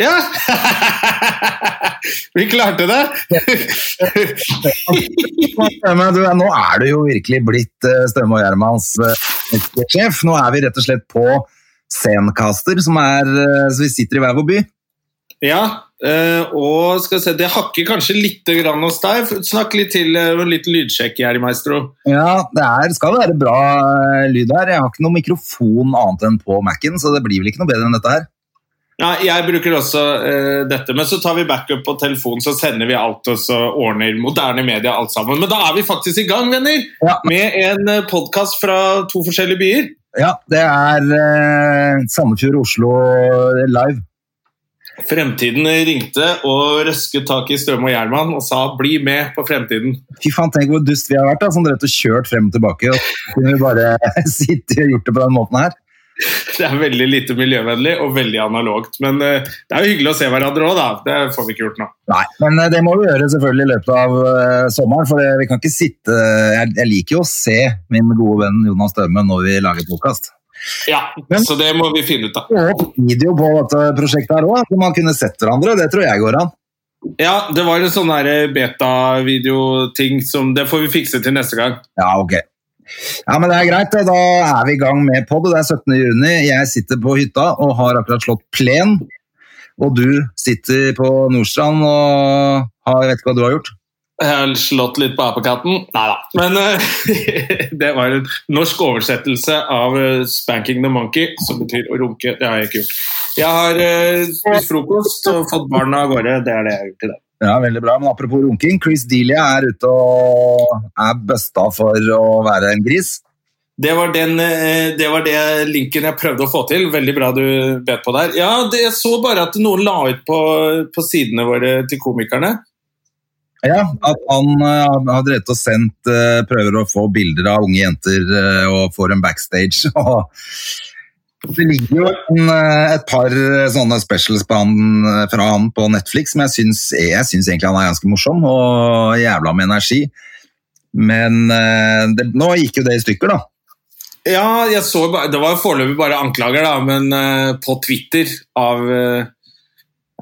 Ja! Vi klarte det! Du, nå er du jo virkelig blitt eh, Støme og Gjermans eh, sjef. Nå er vi rett og slett på Scencaster, som er eh, Så vi sitter i hver vår by. Ja, og skal se, det hakker kanskje litt grann hos deg. Snakk litt til, med litt lydsjekk, Jerry Maestro. Ja, det er, skal være bra lyd her. Jeg har ikke noe mikrofon annet enn på Mac-en, så det blir vel ikke noe bedre enn dette her. Ja, jeg bruker også uh, dette, men så tar vi backup på telefonen, så sender vi alt og så ordner moderne media alt sammen. Men da er vi faktisk i gang, venner, Ja. med en podkast fra to forskjellige byer. Ja, det er uh, Sandefjord-Oslo live. Fremtiden ringte og røsket tak i Støme og Gjerman og sa 'bli med på fremtiden'. Fy faen, tenk hvor dust vi har vært, da, som drev og kjørt frem og tilbake. Og kunne vi bare sitte og gjort det på den måten her. Det er veldig lite miljøvennlig og veldig analogt. Men eh, det er jo hyggelig å se hverandre òg, da. Det får vi ikke gjort nå. Nei, men eh, det må vi gjøre selvfølgelig i løpet av eh, sommeren, for vi kan ikke sitte jeg, liker jo å se min gode venn Jonas Støme når vi lager podkast. Ja, Men- Så det må vi finne ut av. Video på dette prosjektet her òg, så man kunne sett hverandre. Det tror jeg går an. Ja, det var en sånn beta-videoting som Det får vi fikse til neste gang. Ja, ok. Ja, men det er greit. Da er vi i gang med pod. Det er 17. juni. Jeg sitter på hytta og har akkurat slått plen. Og du sitter på Nordstrand og har, vet ikke hva du har gjort? Jeg har slått litt på apekatten. Nei da. Men eh, det var en norsk oversettelse av eh, 'spanking the monkey', som betyr å runke. Det har jeg ikke gjort. Jeg har eh, spist frokost og fått barna av gårde. Det er det jeg har gjort i dag. Ja, veldig bra. Men apropos runking, Chris Delia er ute og er busta for å være en gris. Det var, den, eh, det var det linken jeg prøvde å få til. Veldig bra du bet på der. Ja, det, Jeg så bare at noen la ut på, på sidene våre til komikerne. Ja, at han eh, har drevet og sendt eh, prøver å få bilder av unge jenter og får en backstage. Og det ligger jo en, eh, et par sånne specials på han, eh, fra han på Netflix som jeg syns, jeg syns egentlig han er ganske morsom og jævla med energi. Men eh, det, nå gikk jo det i stykker, da. Ja, jeg så, det var foreløpig bare anklager, da, men eh, på Twitter av eh,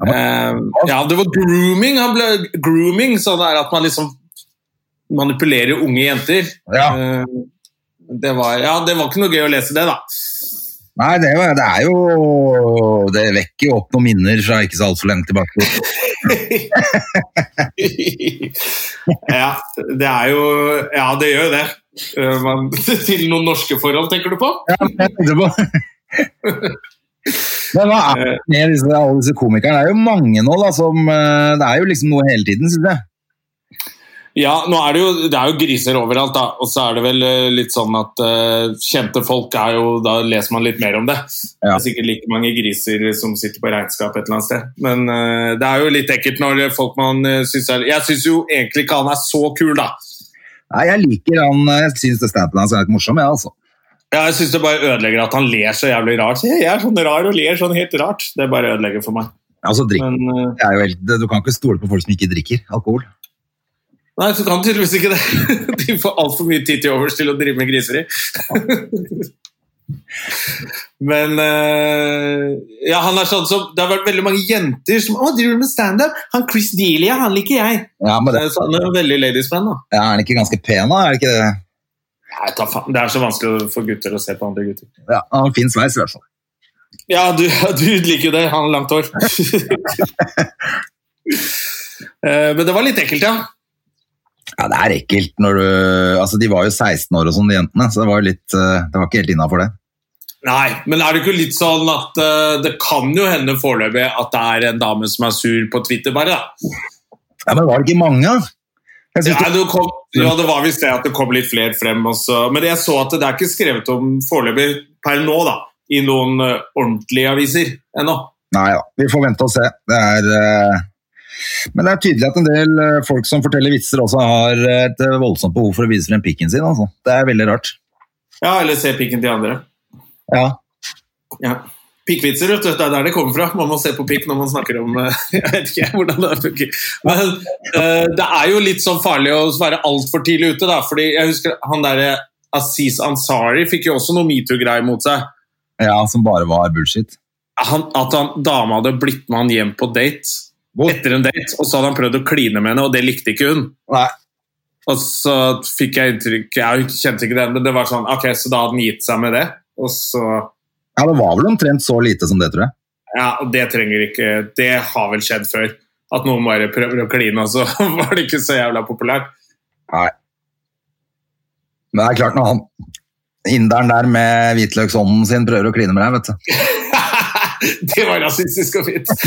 eh, Ja, det var grooming. Han ble grooming, sånn at man liksom manipulerer unge jenter. Ja. Eh, det var, ja, det var ikke noe gøy å lese det, da. Nei, det, var- det er jo Det vekker jo opp noen minner fra ikke så altfor lenge tilbake. ja, det er jo Ja, det gjør jo det. Men, til noen norske forhold, tenker du på? Ja, jeg tenkte på Men hva er det med disse, alle disse komikerne? Det er jo mange nå, da, som eh, Det er jo liksom noe hele tiden, syns jeg. Ja, er det, jo, det er jo griser overalt, da. Og så er det vel eh, litt sånn at uh, kjente folk er jo Da leser man litt mer om det. Det er sikkert like mange griser som sitter på regnskap et eller annet sted. Men uh, det er jo litt ekkelt når folk man uh, syns er Jeg syns jo egentlig ikke han er så kul, da. Nei, jeg liker han Jeg syns standupen hans er litt morsom, jeg, altså. Ja, jeg syns det bare ødelegger at han ler så jævlig rart. Jeg er sånn rar og ler sånn helt rart. Det bare ødelegger for meg. Altså, drikk, Men uh, det er jo helt, Du kan ikke stole på folk som ikke drikker alkohol. Nei, du kan tydeligvis ikke det. De får altfor mye tid til overs til å drive med griseri. Men eh, ja, han er sånn som Det har vært veldig mange jenter som Å, driver med standup? Han Chris Delia, han liker jeg. Ja, men det, Eh, Så han er veldig ladiesman, da. ja, Er han ikke ganske pen, da? Er det ikke det? Nei. Det er så vanskelig for gutter å se på andre gutter. Ja, Han har fin sveis, i hvert fall. Ja, du, du liker jo det. Han har langt hår. Eh, Men det var litt ekkelt, ja. Ja, Det er ekkelt når du Altså, De var jo 16 år og sånn, de jentene, så det var jo litt eh, Det var ikke helt innafor det. Nei, men er det ikke litt sånn at eh, det kan jo hende foreløpig at det er en dame som er sur på Twitter, bare, da? Ja, Men var det ikke mange? da? Ja, det, kom, ja, det var visst det at det kom litt flere frem også. Men jeg så at det er ikke skrevet om foreløpig per nå, da, i noen eh, ordentlige aviser ennå. Nei da, vi får vente og se. Det er Men det er tydelig at en del eh, folk som forteller vitser, også har et eh, voldsomt behov for å vise frem pikken sin. Altså. Det er veldig rart. Ja, eller se pikken til andre. Ja. Ja. Pikkvitser, vet du. Det er der det kommer fra. Man må se på pikk når man snakker om eh, Jeg vet ikke hvordan det funker. Men uh, det er jo litt sånn farlig å være altfor tidlig ute, da. Fordi jeg husker han derre Aziz Ansari fikk jo også noe metoo-greier mot seg. ja, som bare var bullshit. Han, at han, dama hadde blitt med han hjem på date etter en date, og så hadde han prøvd å kline med henne, og det likte ikke hun. Nei. Og så fikk jeg inntrykk Jeg kjente ikke det, men det var sånn Ok, så da hadde han gitt seg med det. Og så Ja, det var vel omtrent så lite som det, tror jeg. Ja, og det trenger ikke Det har vel skjedd før. At noen bare prøver å kline, og så var det ikke så jævla populært. Nei. Men det er klart, når han inderen der med hvitløksånden sin prøver å kline med deg, vet du. det var rasistisk og fint.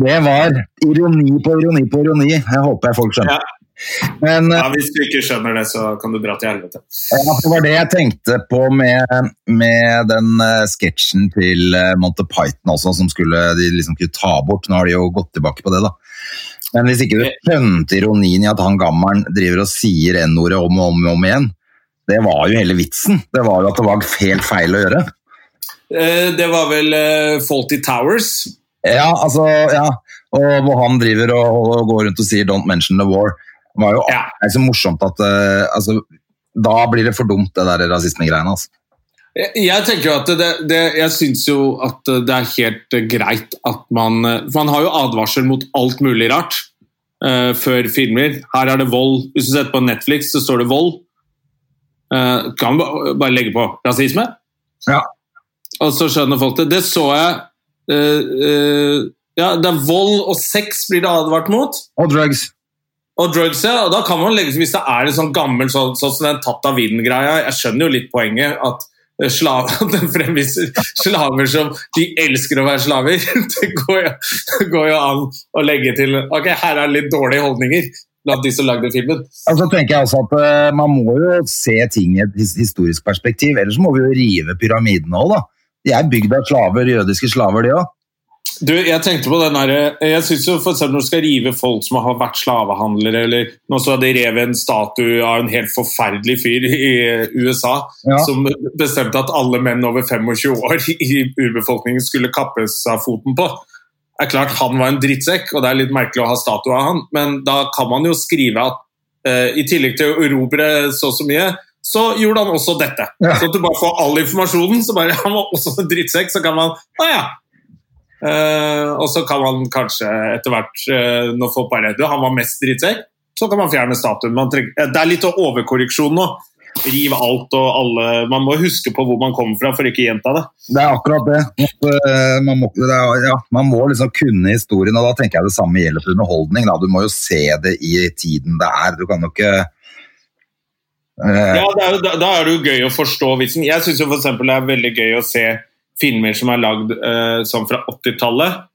Det var ironi på ironi på ironi. Jeg håper jeg folk skjønner. Ja. Men ja, hvis du ikke skjønner det, så kan du dra til helvete. ja, det var det jeg tenkte på med, med den uh, sketsjen til uh, Monty Python også, som skulle, de liksom skulle ta bort. Nå har de jo gått tilbake på det, da. Men hvis ikke du skjønte ironien i at han gammelen driver og sier N-ordet om og om, og om igjen, det var jo hele vitsen. Det var jo at det var helt feil å gjøre. Eh, Det var vel eh, Faulty Towers. Ja, altså, ja. Og hvor han driver og, og går rundt og sier 'don't mention the war'. Det var jo Ja. det så morsomt at eh, altså, Da blir det for dumt, det der rasismegreiene. Altså. Jeg, jeg tenker jo at det, det, jeg syns jo at det er helt greit at man For man har jo advarsel mot alt mulig rart uh, før filmer. Her er det vold. Hvis du setter på Netflix, så står det vold. Uh, kan ba- bare legge på rasisme. Ja. Og så skjønner folk det. Det så jeg Uh, uh, Ja, det er vold og sex blir det advart mot. Og drugs. Og drugs, ja. Og da kan man legge Hvis det er en sånn gammel sånn, sånn som den tatt av vinden-greia Jeg skjønner jo litt poenget at eh, slav, den fremviser slaver som de elsker å være slaver. Det går jo, det går jo an å legge til Ok, her er litt dårlige holdninger blant de som lagde filmen. Altså, tenker jeg også at Man må jo se ting i et historisk perspektiv, ellers må vi jo rive pyramidene òg, da. De er bygd av slaver, jødiske slaver, de òg. Du, jeg tenkte på den der, jeg synes jo for eksempel Når du skal rive folk som har vært slavehandlere eller Nå så de rev en statue av en helt forferdelig fyr i USA Ja. som bestemte at alle menn over 25 år i urbefolkningen skulle kappes av foten på. Det er klart Han var en drittsekk, og det er litt merkelig å ha statue av han, men da kan man jo skrive at eh, i tillegg til å erobre så og så mye, så gjorde han også dette. Ja. Så at du bare får all informasjonen. så bare Han var også en drittsekk, så kan man Å ja. Uh, og så kan man kanskje etter hvert, uh, når folk bare du, han var mest drittsekk, så kan man fjerne statuen. Eh, det er litt overkorreksjon nå. Riv alt og alle Man må huske på hvor man kommer fra for ikke å gjenta det. Det er akkurat det. Man, må, det er, ja, man må liksom kunne historien, og da tenker jeg det samme gjelder for underholdning. Da. Du må jo se det i tiden det er. Du kan jo ikke Ja, det er da, da er det jo gøy å forstå vitsen. Jeg syns eksempel det er veldig gøy å se filmer som er lagd eh, sånn fra 80-tallet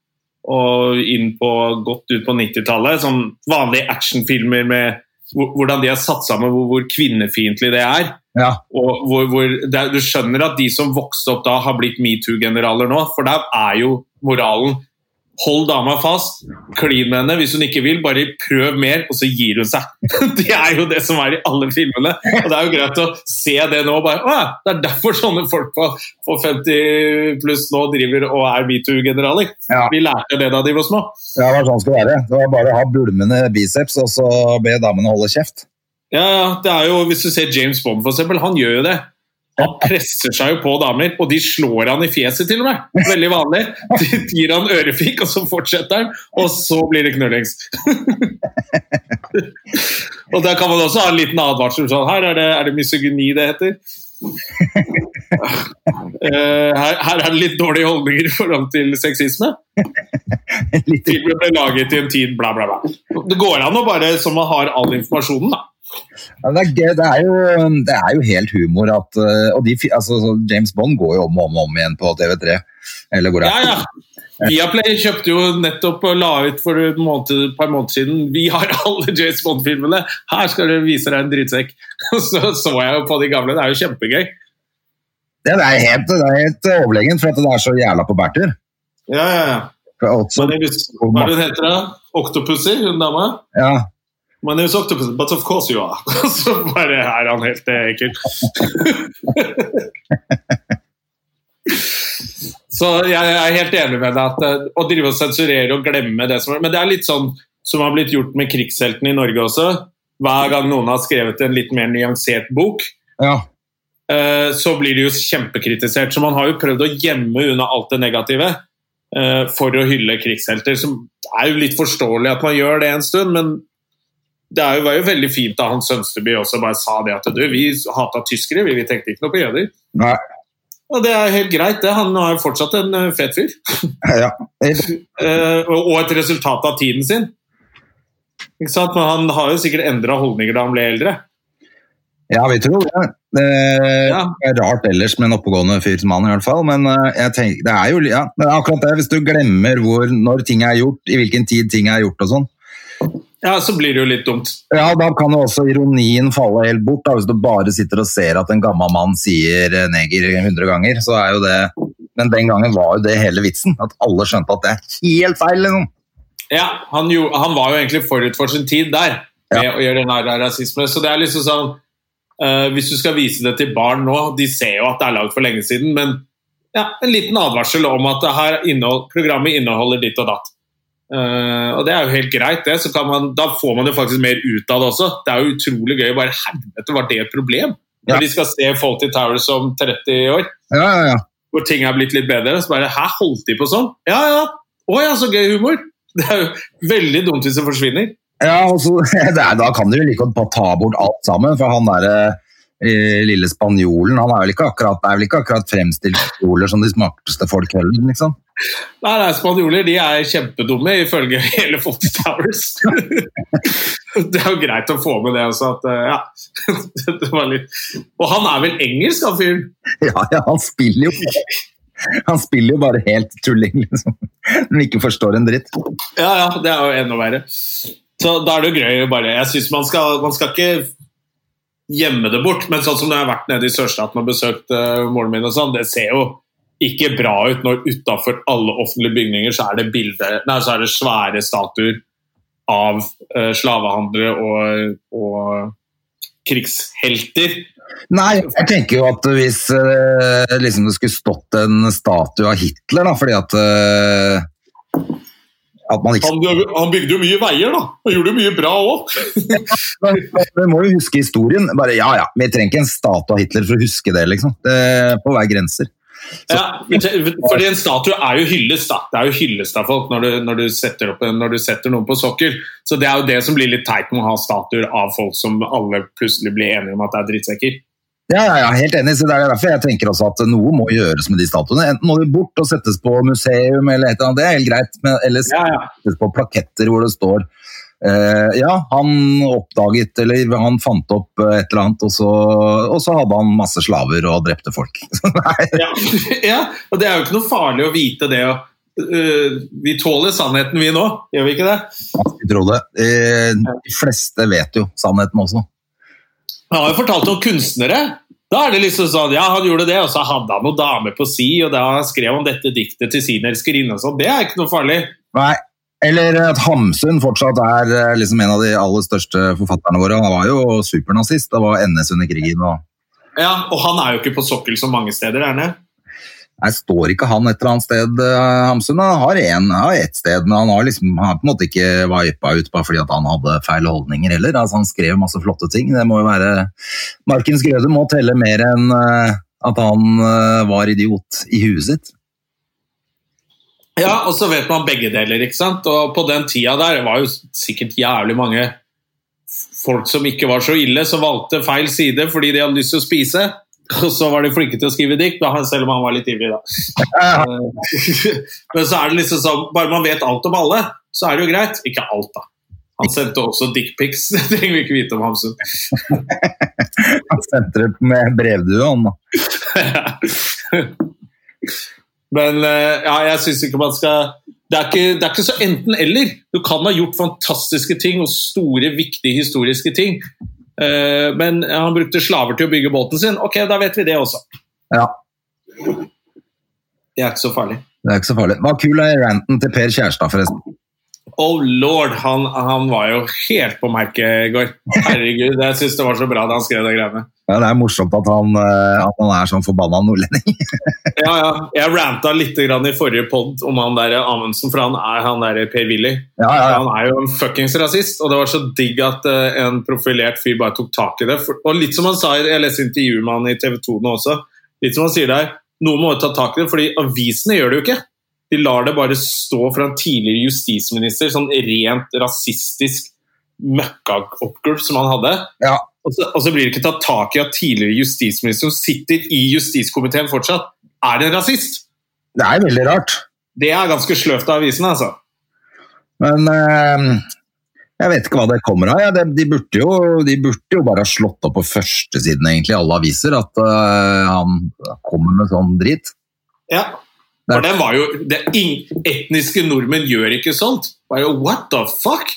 og inn på, godt ut på 90-tallet. Sånn vanlige actionfilmer med hvordan de har satt sammen hvor, hvor kvinnefiendtlig det er. ja. Og hvor, hvor det er, du skjønner at de som vokste opp da, har blitt metoo-generaler nå. For der er jo moralen Hold dama fast, klin med henne. Hvis hun ikke vil, bare prøv mer, og så gir hun seg. Det er jo det som er i alle filmene. Og det er jo greit å se det nå. bare, å, Det er derfor sånne folk på, på 50 pluss nå driver og er metoo-generaler. Ja. Vi lærte det da de var små. Ja, det var sånn det skulle være. Det var bare å ha bulmende biceps og så be damene holde kjeft. Ja, ja, det er jo, Hvis du ser James Bond, for eksempel, han gjør jo det. Han presser seg jo på damer, og de slår han i fjeset til og med. Veldig vanlig. De gir han ørefik, og så fortsetter han, og så blir det knullings. og der kan man også ha en liten advarsel. Sånn, her er det, er det misogyni det heter. Eh, her, her er det litt dårlige holdninger i forhold til sexisme. Filmen ble laget i en tid, bla, bla, bla. Det går an å bare, som man har all informasjonen, da. Ja, det, er, det, er jo, det er jo helt humor at eh, Og de, altså, James Bond går jo om og om, om igjen på TV3. Eller hvor det Ja, er. ja. Viaplay kjøpte jo nettopp og la ut for et, måned, et par måneder siden Vi har alle James Bond-filmene! Her skal du vise deg en drittsekk! Så så jeg jo på de gamle. Det er jo kjempegøy. Det er helt, det er helt overlegent, for at det er så jævla på bærtur. Ja, ja, ja. Hva er det hun heter da? Octopussy, hun dama? Ja, My name is Octopus, but of course you are. Så bare er han helt eh, ekkel. så jeg er helt enig med deg at eh, å drive og sensurere og glemme det som er Men det er litt sånn som har blitt gjort med krigsheltene i Norge også. Hver gang noen har skrevet en litt mer nyansert bok, ja. eh, så blir det jo kjempekritisert. Så man har jo prøvd å gjemme unna alt det negative eh, for å hylle krigshelter. Som er jo litt forståelig at man gjør det en stund, men det var jo veldig fint da Hans Sønsteby også bare sa det at du, vi hata tyskere, vi, vi tenkte ikke noe på jøder. Nei. Og det er helt greit, det. Han er fortsatt en eh, fet fyr. ja. Eh, og et resultat av tiden sin. Ikke sant? Men han har jo sikkert endra holdninger da han ble eldre. Ja, vi tror det. Det er rart ellers med en oppegående fyr som han, i hvert fall. Men eh, jeg tenker, det er jo ja, det er akkurat det. Hvis du glemmer hvor, når ting er gjort, i hvilken tid ting er gjort og sånn, Ja, så blir det jo litt dumt. ja, da kan jo også ironien falle helt bort. Da, hvis du bare sitter og ser at en gammel mann sier neger 100 ganger, så er jo det Men den gangen var jo det hele vitsen. At alle skjønte at det er helt feil. Liksom. Ja, han, jo, han var jo egentlig forut for sin tid der med å gjøre narr av rasisme. Så det er liksom sånn uh, Hvis du skal vise det til barn nå, de ser jo at det er lagd for lenge siden, men ja, en liten advarsel om at det her innhold, programmet inneholder ditt og datt. Eh, og det er jo helt greit, det. Så kan man, da får man jo faktisk mer ut av det også. Det er jo utrolig gøy. Bare helvete, var det et problem? Ja. Når de skal se Fawlty Towers om 30 år, Ja, ja, ja. hvor ting er blitt litt bedre, så bare Hæ, holdt de på sånn? Ja ja. Å ja, så gøy humor. Det er jo veldig dumt hvis det forsvinner. Ja, altså, det er, Da kan de jo like godt ta bort alt sammen. For han derre eh, lille spanjolen han er vel ikke akkurat, er vel ikke akkurat fremstilt spanjoler som de smarteste folk heller, liksom. Nei, nei, Spanjoler de er kjempedumme, ifølge hele Fawlty Towers. det er jo greit å få med det også. At, eh, ja. det var litt... Og han er vel engelsk, han fyren? Ja, ja, han spiller jo Han spiller jo bare helt tulling, liksom. Som ikke forstår en dritt. Ja, ja, det er jo enda verre. Så da er det jo gøy bare Jeg syns man, man skal ikke gjemme det bort, men sånn som når jeg har vært nede i sørstaten og besøkt uh, moren min og sånn, det ser jo ikke bra ut når utafor alle offentlige bygninger så er det bilder, nei, så er det svære statuer av uh, slavehandlere og, og krigshelter. Nei, jeg tenker jo at hvis uh, liksom det skulle stått en statue av Hitler, da, fordi at ikke Han, han bygde jo mye veier, da. Han gjorde jo mye bra òg. Vi må jo huske historien. Bare, ja, ja, Vi trenger ikke en statue av Hitler for å huske det, liksom. Det på hver grenser. Ja, fordi en statue er jo hyllest, da. Det er jo hyllest av folk når du, når, du setter opp, når du setter noen på sokkel. Så det er jo det som blir litt teit med å ha statuer av folk som alle plutselig blir enige om at det er drittsekker. Ja, ja, helt enig. Så det er derfor jeg tenker også at noe må gjøres med de statuene. Enten må de bort og settes på museum, eller et eller annet, det er helt greit. Men ellers Ja, ja. settes på plaketter hvor det står Uh, ja, han oppdaget, eller han fant opp et eller annet, og så, og så hadde han masse slaver og drepte folk. Ja. ja, og det er jo ikke noe farlig å vite det. øh, vi tåler sannheten, vi nå. Gjør vi ikke det? jeg tror det. Eh, de fleste vet jo sannheten også. Han har jo fortalt om kunstnere. Da er det liksom sånn, ja, han gjorde det, og så hadde han noen damer på si, og da skrev han dette diktet til sin elskerinne og sånn. Det er ikke noe farlig. Nei. Eller at Hamsun fortsatt er eh, liksom en av de aller største forfatterne våre. Han var jo supernazist. Det var NS under krigen. og Ja, Og han er jo ikke på sokkel så mange steder, er han Nei, står ikke han et eller annet sted, eh, Hamsun? Han har, én ett sted, men han har, liksom, han på en måte ikke vipa ut bare fordi han hadde feil holdninger heller. Altså, han skrev masse flotte ting. Det må jo være Markens Grøde må telle mer enn eh, at han eh, var idiot i huet sitt. Ja, og så vet man begge deler, ikke sant? Og på den tida der var jo sikkert jævlig mange folk som ikke var så ille, som valgte feil side fordi de hadde lyst til å spise. Og så var de flinke til å skrive dikt, da, selv om han var litt ivrig, da. Eh, Men så er det liksom sånn, bare man vet alt om alle, så er det jo greit. Ikke alt, da. Han sendte også dickpics, det trenger vi ikke vite om Hamsun. Han sendte det med brevdue, han da. Men eh, ja, jeg syns ikke man skal det er, ikke, det er ikke så enten-eller. Du kan ha gjort fantastiske ting og store, viktige historiske ting. Eh, men han brukte slaver til å bygge båten sin. Ok, da vet vi det også. Ja. Det er ikke så farlig. Det er ikke så farlig. Hva kul er ranten til Per Kjærstad, forresten? Oh lord, han, han var jo helt på merket i går. Herregud, jeg syns det var så bra da han skrev de greiene. Ja, Det er morsomt at han, eh, at han er sånn forbanna nordlending. Ja, ja. Jeg ranta litt grann i forrige pod om han der Amundsen, for han er han der Per-Willy. Ja, ja, ja. Han er jo en fuckings rasist, og det var så digg at eh, en profilert fyr bare tok tak i det. Og litt som han sa, jeg leste intervjuet med han i TV 2 nå også, litt som han sier der, noen må jo ta tak i det, fordi avisene gjør det jo ikke. De lar det bare stå fra en tidligere justisminister, sånn rent rasistisk møkkaoppgulp som han hadde. Ja. Og så, og så blir det ikke tatt tak i at tidligere justisminister som sitter i justiskomiteen fortsatt, er en rasist. Det er veldig rart. Det er ganske sløvt av avisene, altså. Men eh, jeg vet ikke hva det kommer av. Ja, de, de, burde jo, de burde jo bare ha slått opp på førstesiden egentlig, alle aviser, at uh, han kommer med sånn drit. Ja. For det var jo det, Etniske nordmenn gjør ikke sånt. Bare, What the fuck?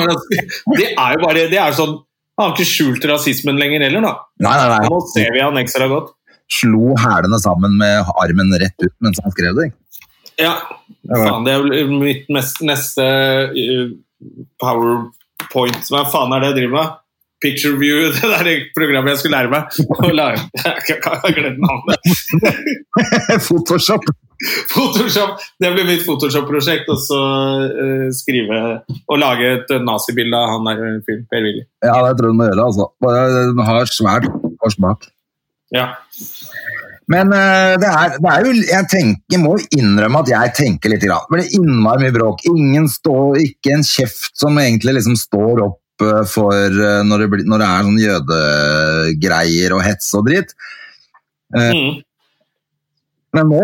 Det er jo bare det er sånn, Han har ikke skjult rasismen lenger heller, da. Nei, nei, nei. Nå ser vi han ekstra godt. Slo hælene sammen med armen rett ut mens han skrev det. Ja, faen, det er mitt mest, neste uh, powerpoint. Hva faen er det jeg driver med? Picture view, det der programmet jeg skulle lære meg. Jeg har glemt navnet. Photoshop. Photoshop, Det blir mitt Photoshop-prosjekt. Og så eh, skrive og lage et nazibilde av han der fyren, Per Willy. Ja, det tror jeg du må gjøre, altså. Bare ha svært kors bak. Ja. Men eh, det, er, det er jo Jeg tenker, må innrømme at jeg tenker litt. Grann. Det blir innmari mye bråk. Ingen står, ikke en kjeft som egentlig liksom står opp eh, for eh, når det, blir, når det er sånn jødegreier og hets og dritt. Eh, Mm. Men nå,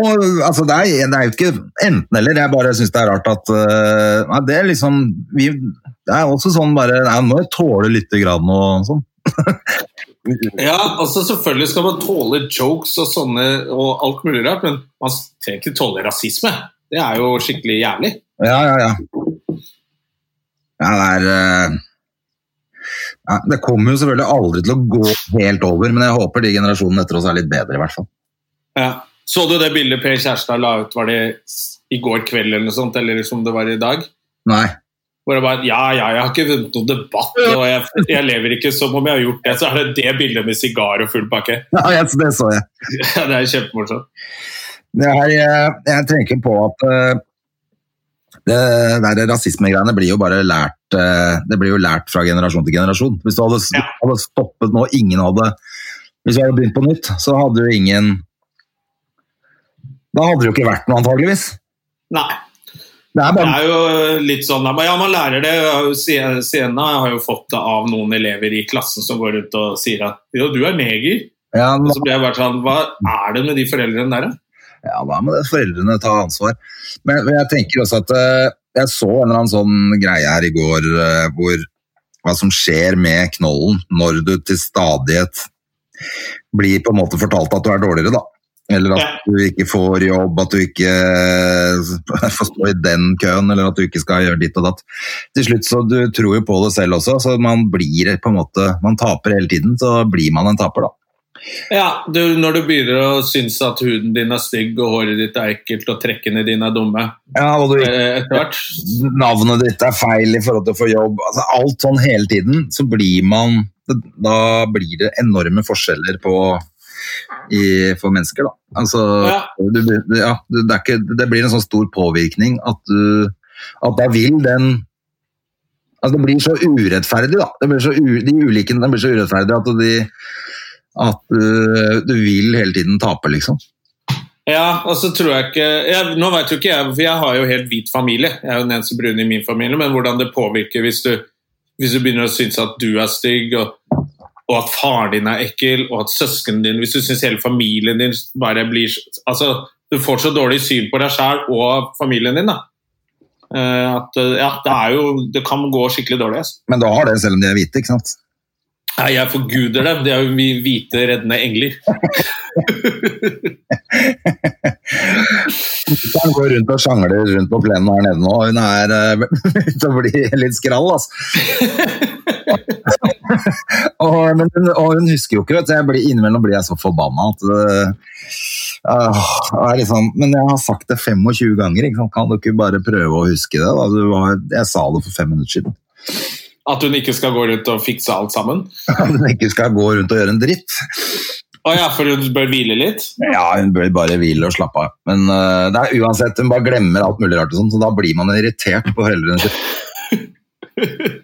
altså det er, det er jo ikke enten eller. Jeg bare syns det er rart at eh, Nei, det er liksom vi, Det er også sånn bare Nei, må jeg tåle lite grann og sånn. ja, altså Selvfølgelig skal man tåle jokes og sånne og alt mulig rart, men man trenger ikke tåle rasisme. Det er jo skikkelig jævlig. Ja, ja, ja. Ja, det er eh, ja, Det kommer jo selvfølgelig aldri til å gå helt over, men jeg håper de generasjonene etter oss er litt bedre, i hvert fall. Ja. Så du det bildet Per Kjærstad la ut, var det i går kveld eller noe sånt, eller som det var i dag? Nei. Hvor jeg bare Ja, ja, jeg har ikke vunnet noen debatt, og jeg, jeg lever ikke som om jeg har gjort det. Så er det det bildet med sigar og full pakke. Ja, jeg- det så jeg. Ja, det er kjempemorsomt. Jeg, jeg tenker på at eh, det der rasismegreiene blir jo bare lært eh, Det blir jo lært fra generasjon til generasjon. Hvis du hadde, Ja. hadde stoppet nå, ingen hadde Hvis vi hadde begynt på nytt, så hadde jo ingen Da hadde det jo ikke vært noe, antageligvis. Nei. Det er Det er jo litt sånn Ja, man lærer det. Sienna har jo fått det av noen elever i klassen som går rundt og sier at jo, du er neger. ja, Og så blir jeg bare sånn Hva er det med de foreldrene der, da? Ja, da må det foreldrene ta ansvar. Men, men jeg tenker også at eh, jeg så en eller annen sånn greie her i går eh, hvor hva som skjer med knollen når du til stadighet blir på en måte fortalt at du er dårligere, da. Eller at Ja. du ikke får jobb, at du ikke eh, får stå i den køen, eller at du ikke skal gjøre ditt og datt. Til slutt så du tror jo på det selv også, så man blir på en måte Man taper hele tiden, så blir man en taper, da. Ja, du, Når du begynner å synes at huden din er stygg og håret ditt er ekkelt og trekkene dine er dumme Ja, og du eh, navnet ditt er feil i forhold til å få jobb. Altså, alt sånn hele tiden, så blir man Da blir det enorme forskjeller på i, for mennesker, da. Altså, Ja. du, ja, det, ikke, det blir en sånn stor påvirkning at du At da vil den Altså, det blir så urettferdig, da. Det blir så u, de ulikene blir så urettferdige at de at du, du vil hele tiden tape, liksom. Ja, og så tror jeg ikke jeg, Nå vet jo ikke jeg, for jeg har jo helt hvit familie. Jeg er jo den eneste brune i min familie, men hvordan det påvirker hvis du, hvis du begynner å synes at du er stygg, og, og at faren din er ekkel, og at søsknene din Hvis du syns hele familien din bare blir Altså, du får så dårlig syn på deg sjæl og familien din, da. Eh, at ja, det er jo Det kan gå skikkelig dårlig. Altså. Men du har det selv om de er hvite, ikke sant? Nei, jeg forguder dem. De er jo mye hvite, reddende engler. Han går rundt og sjangler rundt på plenen her nede nå. Hun er uh, ute og blir litt skrall, altså. og, men, og hun husker jo ikke, vet du. Blir, innimellom blir jeg så forbanna at er liksom, Men jeg har sagt det 25 ganger, kan du ikke bare prøve å huske det? Da? Jeg sa det for fem minutter siden. At hun ikke skal gå rundt og fikse alt sammen? At hun ikke skal gå rundt og gjøre en dritt. Å ja, for hun bør hvile litt? Ja, hun bør bare hvile og slappe av. Men uh, det er uansett, hun bare glemmer alt mulig rart, og sånt, så da blir man irritert på foreldrene sine.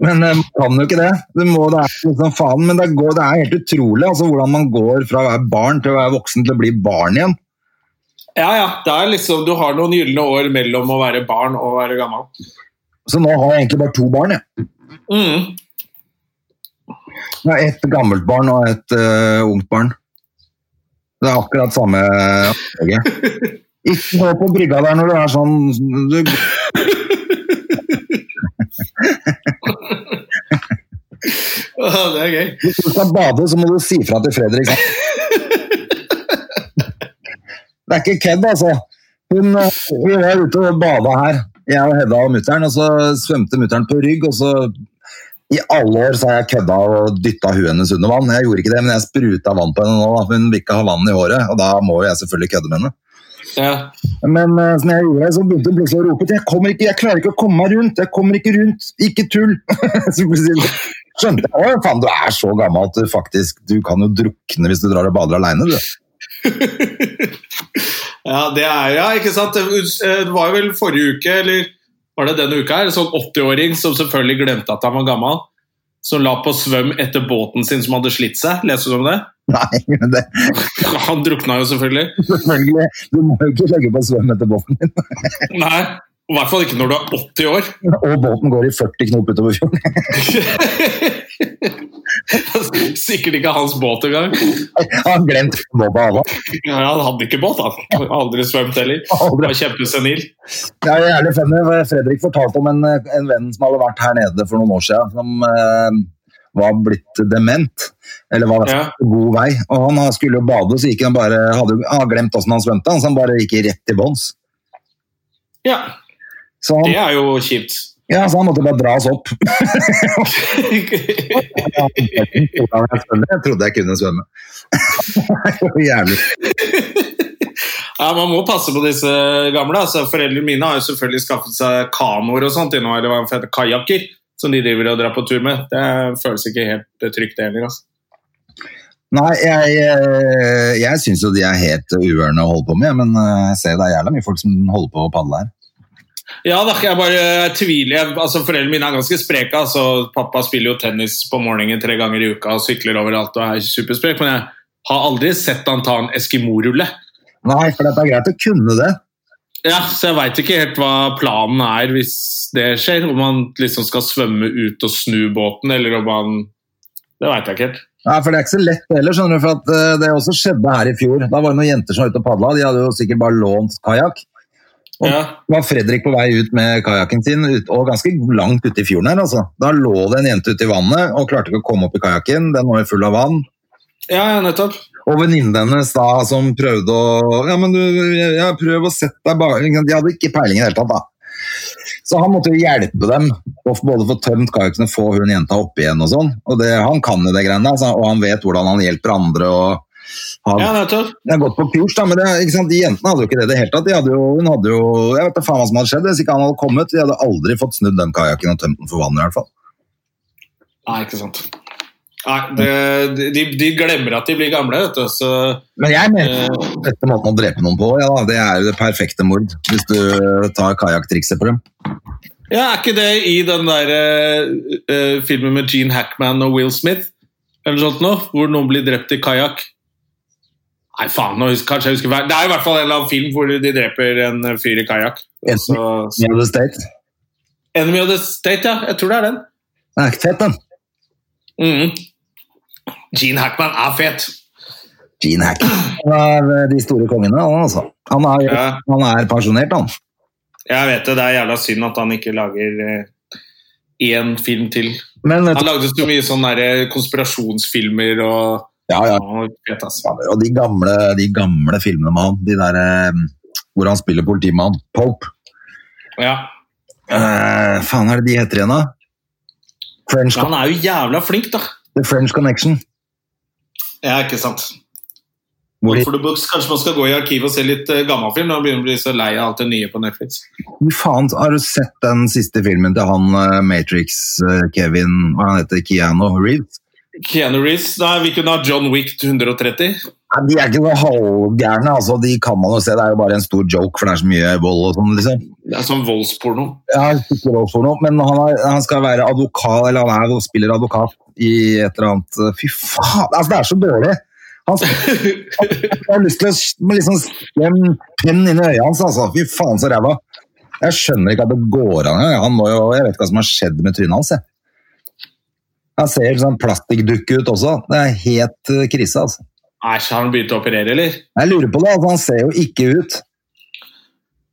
Men eh, man kan jo ikke det. Det, må, det er liksom faen, men det, går, det er helt utrolig altså, hvordan man går fra å være barn til å være voksen til å bli barn igjen. Ja, ja. Det er liksom, du har noen gylne år mellom å være barn og å være gammel. Så nå har jeg egentlig bare to barn. Jeg. Mm. Jeg et ett gammelt barn og et uh, ungt barn. Det er akkurat samme opplegget. Ikke gå på brygga der når du er sånn du, oh, Det er gøy. Hvis du skal bade, så må du si fra til Fredrik. Det er ikke kødd, altså. Hun, eh, vi var ute og bada her, jeg og Hedda og mutter'n, og så svømte mutter'n på rygg. og så I alle år så har jeg kødda og dytta huet hennes under vann. Jeg gjorde ikke det, men jeg spruta vann på henne nå. Hun vil ikke ha vann i håret, og da må jeg selvfølgelig kødde med henne. Ja. Men eh, så når jeg gjorde det, så begynte hun plutselig å rope jeg, kommer ikke, jeg klarer ikke å komme meg rundt. Jeg kommer ikke rundt. Ikke tull! så plutselig skjønte jeg faen, du er så gammel at du faktisk du kan jo drukne hvis du drar og bader aleine. Du. ja, det er ja, ikke sant. Det det var jo vel forrige uke, eller var det denne uka her, en sånn 80-åring som selvfølgelig glemte at han var gammel, som la på svøm etter båten sin som hadde slitt seg. Leser du om det? Nei, men det, Han drukna jo selvfølgelig. selvfølgelig. Du må jo ikke legge på svøm etter båten din. Nei, i hvert fall ikke når du er 80 år. Og båten går i 40 knop utover fjorden. Sikkert ikke hans båt engang. Han glemte glemt båten av. Ja, han hadde ikke båt, han. Aldri svømt heller. Han var kjempesenil. Det er jævlig funny. Fredrik fortalte om en, en venn som hadde vært her nede for noen år siden, som eh, var blitt dement. Eller var Ja. på god vei. Og han skulle jo bade, så gikk han bare, hadde han glemt hvordan han svømte, så han bare gikk rett til bunns. Ja, Så, det er jo kjipt. ja, så han måtte bare dras opp. jeg trodde jeg kunne svømme. Jævlig. Ja, Man må passe på disse gamle. altså Foreldrene mine har jo selvfølgelig skaffet seg kanoer og sånt, eller hva det heter, kajakker, som de driver og drar på tur med. Det føles ikke helt eh, trygt, det heller. Altså. Nei, jeg, eh, jeg syns jo de er helt uørne å holde på med, men eh, jeg ser det er jævla mye folk som holder på å padle her. Ja da, jeg bare tviler. Jeg- altså Foreldrene mine er ganske spreke. altså Pappa spiller jo tennis på morgenen tre ganger i uka og sykler overalt og er supersprek, men jeg har aldri sett han ta en Eskimo-rulle. Nei, for det er greit å kunne det. Ja, så jeg veit ikke helt hva planen er hvis det skjer. Om han liksom skal svømme ut og snu båten, eller om han Det veit jeg ikke helt. Nei, for det er ikke så lett heller, skjønner du, for at eh, det også skjedde her i fjor. Da var det noen jenter som var ute og padla, de hadde jo sikkert bare lånt kajakk. Og Ja. var Fredrik på vei ut med kajakken sin, og ganske langt ute i fjorden her, altså. Da lå det en jente ute i vannet og klarte ikke å komme opp i kajakken, den var jo full av vann. Ja, ja, nettopp. Og venninnen hennes da, som prøvde å Ja, men du, ja, prøv å sette deg bak De hadde ikke peiling i det hele tatt, da. Så han måtte jo hjelpe dem, både få tømt kajakken og få hun jenta opp igjen og sånn. Og det, han kan jo det greiene der, og han vet hvordan han hjelper andre. og har, Ja. Har gått på kurs, da, men det, de jentene hadde jo ikke det i det hele tatt. De hadde jo, hun hadde jo, Jeg vet da faen hva som hadde skjedd hvis ikke han hadde kommet. De hadde aldri fått snudd den kajakken og tømt den for vann, i hvert fall. Nei, ikke sant. Nei, det, de, de glemmer at de blir gamle, vet du. Så Men jeg mener dette måten å drepe noen på, ja, da, det er jo det perfekte mord. Hvis du tar kajakktrikset på dem. Ja, Er ikke det i den der eh, filmen med Gene Hackman og Will Smith? Eller sånt noe, Hvor noen blir drept i kajakk? Nei, faen, nå kanskje jeg husker. Det er i hvert fall en eller annen film hvor de dreper en eh, fyr i kajakk. Enemy of the State. Enemy of the State, ja. Jeg tror det er den. Den er ikke fett, den. Mhm. Gene Hackman er fet. Gene Hackman er de store kongene, han altså. Han er, Ja. han er pensjonert, han. Jeg vet det, det er jævla synd at han ikke lager én film til. Men Han lagde så mye sånne konspirasjonsfilmer og ja, ja. Og de gamle, de gamle filmene med han, de der eh, hvor han spiller politimann, Pope. Ja. Uh, faen er det de heter igjen, da? French, Ja, han er jo jævla flink, da. The French Connection. Ja, ikke sant. Hvor For the books, Kanskje man skal gå i arkivet og se litt uh, gammelfilm når man begynner å bli så lei av alt det nye på Netflix. Hvor faen, har du sett den siste filmen til han Matrix-Kevin Hva han heter Keanu Reeves? Keanu Reeves, nei, Vi kunne ha John Wick 130. Nei, de er ikke noe halvgærne, altså. De kan man jo se. Det er jo bare en stor joke, for det er så mye vold og sånn, liksom. Det er sånn voldsporno. Ja, ikke voldsporno. men han, er, han skal være advokat, eller han er, spiller advokat i et eller annet Fy faen, altså det er så dårlig! Han, han, har lyst til å liksom stikke en penn inn i øyet hans, altså. Fy faen, så ræva. Jeg skjønner ikke at det går an. Han må jo, jeg vet ikke hva som har skjedd med trynet hans. Jeg. Han ser sånn plastikkdukke ut også. Det er helt eh, krise, altså. Æsj, har han begynt å operere, eller? Jeg lurer på det, altså. Han ser jo ikke ut.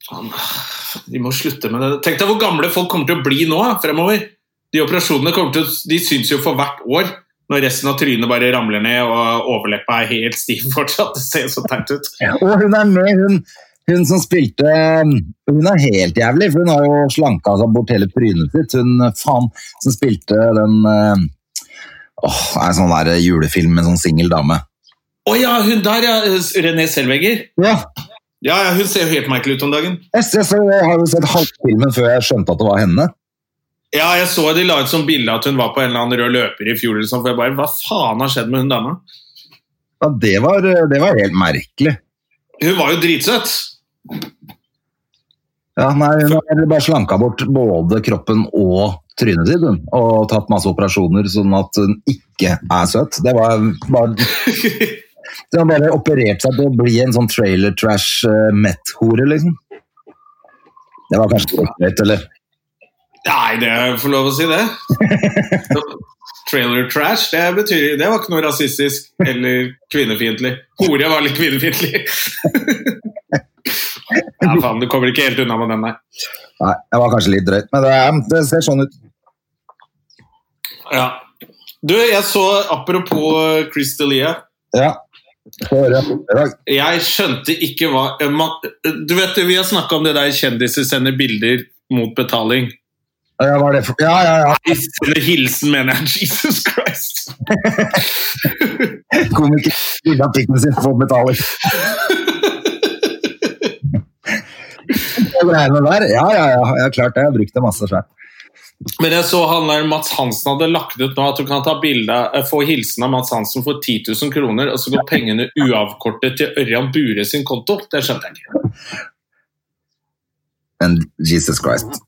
Faen, de må slutte med det. Tenk deg hvor gamle folk kommer til å bli nå fremover. De operasjonene kommer til å, de syns jo for hvert år. Når resten av trynet bare ramler ned og overleppa er helt stiv fortsatt. Det ser så teit ut. Og hun er med, hun, hun som spilte Hun er helt jævlig, for hun har jo slanka seg bort hele trynet sitt. Hun faen som spilte den eh, Åh, det er en sånn der julefilm med en sånn singel dame. Å ja, hun der, ja. René Selvegger. Ja, Ja, ja, hun ser jo helt merkelig ut om dagen. jeg, jeg, så, jeg har jo sett halvfilmen før jeg skjønte at det var henne. Ja, jeg så de la ut som bilde at hun var på en eller annen rød løper i fjor. sånn, for jeg bare, Hva faen har skjedd med hun dama? Ja, det, var, det var helt merkelig. Hun var jo dritsøt. Ja, nei, Hun har bare slanka bort både kroppen og trynet sitt hun, og tatt masse operasjoner sånn at hun ikke er søt. Det var bare Så har bare operert seg til å bli en sånn trailer trash uh, met-hore, liksom. Det var kanskje ikke greit, eller? Nei, det får lov å si det. Trailer trash, det betyr Det var ikke noe rasistisk eller kvinnefiendtlig. Hore var litt kvinnefiendtlig. ja, faen, du kommer ikke helt unna med den nei. Nei, det var kanskje litt drøyt, men det, er- det ser sånn ut. Ja. Du, jeg så apropos Chris D'Elia. Ja. Jeg skjønte ikke hva eh, Du vet, Vi har snakka om det der kjendiser sender bilder mot betaling. Ja, hva er det for Ja, ja, ja. De hilsen, mener jeg. Jesus Christ! Komiker ville ha pikken sin for metaller. Ja, ja, ja. Jeg har klart det. Jeg har brukt det masse sjøl. Men jeg så han der Mats Hansen hadde lagt ut nå at du kan ta bilde, eh, få hilsen av Mats Hansen for 10 000 kroner, og så går pengene uavkortet til Ørjan Bure sin konto. Det skjønte jeg ikke. Men Jesus Christ.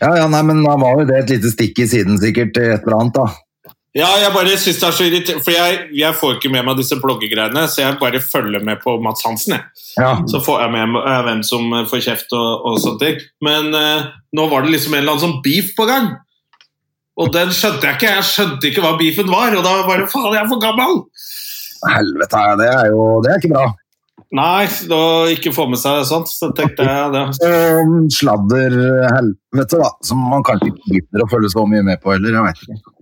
Ja, ja, nei, men da var jo det et lite stikk i siden sikkert et eller annet, da. Ja, jeg bare synes det er så irriterende, for jeg, jeg får ikke med meg disse bloggegreiene, så jeg bare følger med på Mats Hansen, jeg. Ja. Så får jeg med meg eh, hvem som eh, får kjeft og, og sånne ting. Men uh, nå var det liksom en eller annen sånn beef på gang. Og den skjønte jeg ikke. Jeg skjønte ikke hva beefen var, og da var det faen, jeg er for gammel! Helvete, det er jo Det er ikke bra. Nei, da ikke få med seg sånt. Så tenkte jeg det. Um, sladder helvete, da. Som man kanskje ikke gidder å følge så mye med på heller. Jeg vet ikke.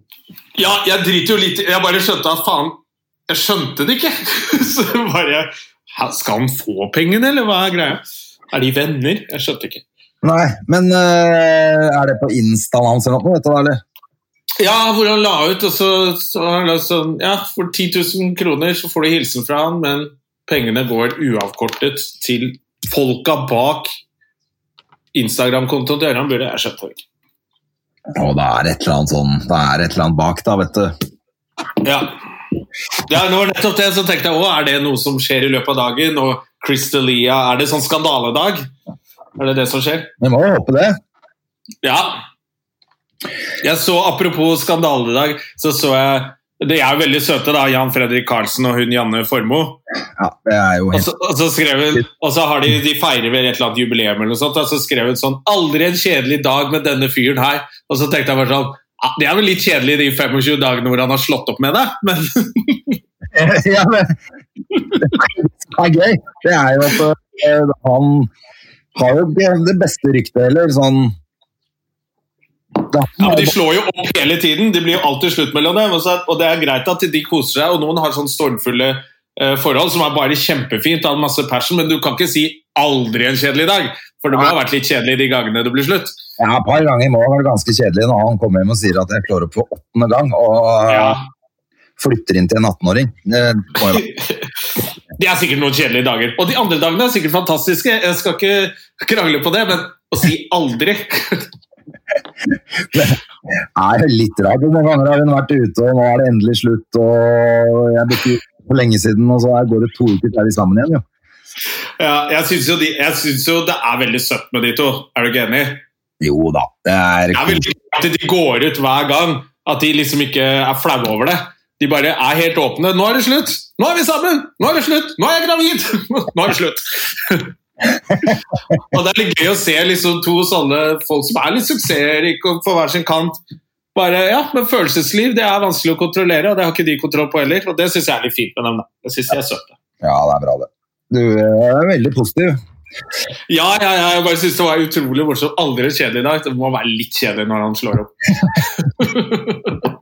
Ja, jeg driter jo litt i Jeg bare skjønte at faen Jeg skjønte det ikke. Så bare Skal han få pengene, eller hva er greia? Er de venner? Jeg skjønte ikke. Nei, men uh, er det på instaen hans eller noe, vet du hva, eller? Ja, hvor han la ut, og så, så lagt sånn Ja, for 10 000 kroner så får du hilsen fra han, men pengene går uavkortet til folka bak Instagram-kontoen til Ørjan Bure. Jeg skjønte det ikke. Og det er et eller annet sånn Det er et eller annet bak, da, vet du. Ja. ja, det var nettopp det. Så tenkte jeg òg. er det noe som skjer i løpet av dagen? Og Chris D'Elia, er det sånn skandaledag? Er det det som skjer? Vi må jo håpe det. Ja. Jeg så, Apropos skandaledag, så så jeg De er jo veldig søte, da, Jan Fredrik Karlsen og hun Janne Formoe. Ja, det er jo helt så, og så skrev Og så har de, de feirer vel et eller annet jubileum, eller noe sånt, og så skrev hun sånn 'Aldri en kjedelig dag med denne fyren her'. Og så tenkte jeg bare sånn ja, Det er vel litt kjedelig de 25 dagene hvor han har slått opp med deg, men ja, men, Det er gøy. Det er jo at eh, han har jo det, beste ryktet, eller sånn Ja, men De slår jo opp hele tiden. Det blir jo alltid slutt mellom dem. Og, det er greit at de koser seg, og noen har sånn stormfulle eh, forhold som er bare kjempefint, har masse passion, men du kan ikke si aldri en kjedelig dag. For det må ha vært litt kjedelig de gangene det blir slutt. Ja, Et par ganger i morgen var det ganske kjedelig når han kommer hjem og sier at jeg slår opp for åttende gang og Ja. flytter inn til en 18-åring. Det må jo være- Det er sikkert noen kjedelige dager. Og de andre dagene er sikkert fantastiske. Jeg skal ikke krangle på det, men å si aldri er litt rart. Mange ganger har hun vært ute, og nå er det endelig slutt, og jeg ble ikke ute for lenge siden, og så går det to uker til er de sammen igjen, jo. ja, Jeg syns jo, jo det er veldig søtt med de to. Er du ikke enig? Jo da, det er jeg vil at de går ut hver gang. At de liksom ikke er flaue over det. De bare er helt åpne. 'Nå er det slutt! Nå er vi sammen! Nå er det slutt! Nå er jeg gravid! Nå er det slutt!' og Det er litt gøy å se liksom to sånne folk som er litt suksessrike på hver sin kant. Bare, ja, Men følelsesliv det er vanskelig å kontrollere, og det har ikke de kontroll på heller. Og Det syns jeg er litt fint med dem. da. Det syns jeg er søtt. Ja, det er bra, det. Du er veldig positiv. Ja, ja, ja, jeg bare synes det var utrolig morsomt. Aldri kjedelig i dag. Det må være litt kjedelig når han slår opp.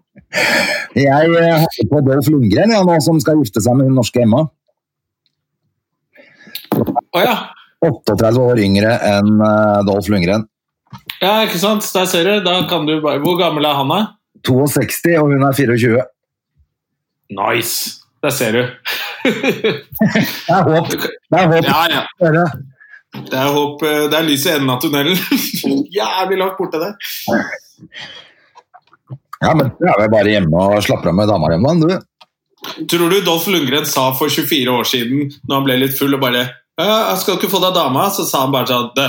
Jeg eh, har på Dolf Lundgren, ja, nå som skal gifte seg med hun norske Emma. Å ja. 38 år yngre enn eh, Dolph Lundgren. ja, ikke sant? Der ser du. Da kan du bare Hvor gammel er han, da? 62, og hun er 24. Nice! Der ser du. Det er håp. Det er håp. Ja, ja. Dere. Det er håp. eh, Det er lys i enden av tunnelen. Jævlig langt borte der. Ja, men du er vel bare hjemme og slapper av med dama hjemme, du. Tror du Dolph Lundgren sa for 24 år siden, når han ble litt full og bare 'Jeg skal ikke få deg dama', så sa han bare sånn 'Dø,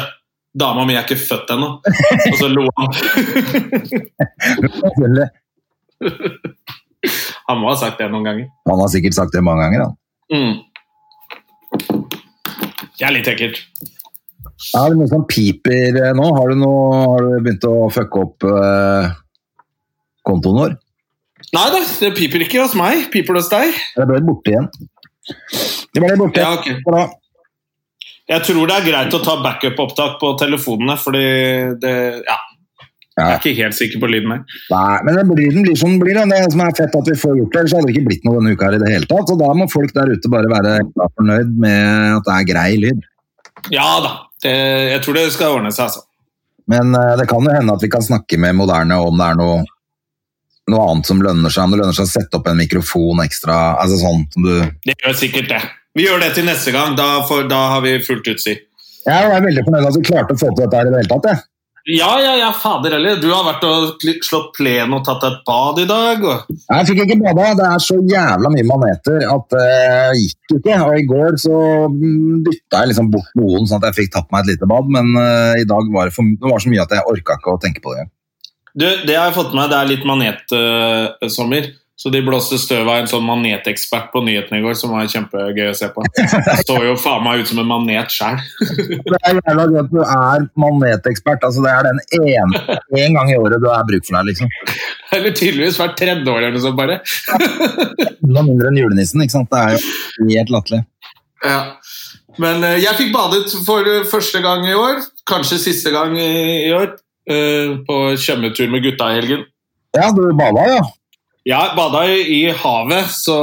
Dama mi er ikke født ennå. Og så lo han. Han må ha sagt det noen ganger. Han har sikkert sagt det mange ganger. Han. Mm. Det er litt ekkelt. Er det noe som piper eh, nå. Har du, noe, har du begynt å fucke opp eh, kontoen vår? Nei da, det piper ikke hos meg. Piper det hos deg? Det ble borte igjen. Det ble borte. Ja, ok. Jeg tror det er greit å ta backup-opptak på telefonene, fordi det Ja, Ja. jeg er ikke helt sikker på lyden her. Nei, men den blir, den blir som den blir. Det som er fett at vi får gjort det, ellers hadde det ikke blitt noe denne uka her i det hele tatt. Så da må folk der ute bare være fornøyd med at det er grei lyd. Ja da, det, jeg tror det skal ordne seg, altså. Men eh, det kan jo hende at vi kan snakke med moderne om det er noe, noe annet som lønner seg. Om det lønner seg å sette opp en mikrofon ekstra. altså sånn som du... Det gjør sikkert det. Vi gjør det til neste gang. Da, for, da har vi fullt utstyr. Jeg er veldig fornøyd med at vi klarte å få til dette her i det hele tatt. jeg. Ja, ja, ja, fader heller. Du har vært og slått plen og tatt et bad i dag. Og... Jeg fikk ikke bada. Det er så jævla mye maneter at det gikk ikke. Og i går så mm, bytta jeg liksom bort noen, sånn at jeg fikk tatt meg et lite bad. Men uh, i dag var det, for, det var så mye at jeg orka ikke å tenke på det. Du, det har jeg fått med meg, det er litt manetsommer. Så de blåste støv av en sånn manetekspert på nyhetene i går, som var kjempegøy å se på. Det står jo faen meg ut som en manet sjøl. Det er jævla gøy at du er manetekspert. Altså, det er den ene en gang i året du er bruk for deg, liksom. Eller tydeligvis hvert tredje år eller noe sånt, bare. Enda mindre enn julenissen, ikke sant. Det er jo helt latterlig. Ja. Men eh, jeg fikk badet for første gang i år, kanskje siste gang i, i år, eh, på svømmetur med gutta i helgen. Ja, du bada, ja. Jeg bada i, havet så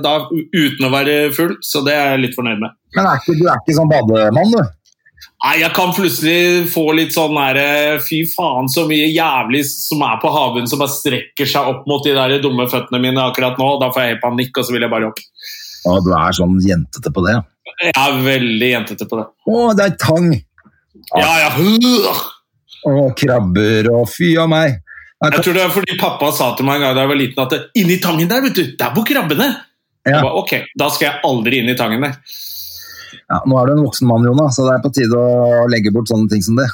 da, uten å være full, så det er jeg litt fornøyd med. Men er ikke, du er ikke sånn bademann, du? Nei, Jeg kan plutselig få litt sånn der, eh, Fy faen, så mye jævlig som er på havbunnen som bare strekker seg opp mot de der dumme føttene mine akkurat nå. Da får jeg helt panikk, og så vil jeg bare opp. Å, du er sånn jentete på det, ja. Jeg er veldig jentete på det. Å, det er tang! Ja, ja. ja. Og krabber og fy av meg. Jeg tror det er fordi pappa sa til meg en gang da jeg var liten at inni tangen der, vet du, der bor krabbene. Ja. Jeg ba, ok, Da skal jeg aldri inn i tangen der. Ja, nå er du en voksen mann, Jona, så det er på tide å legge bort sånne ting som det.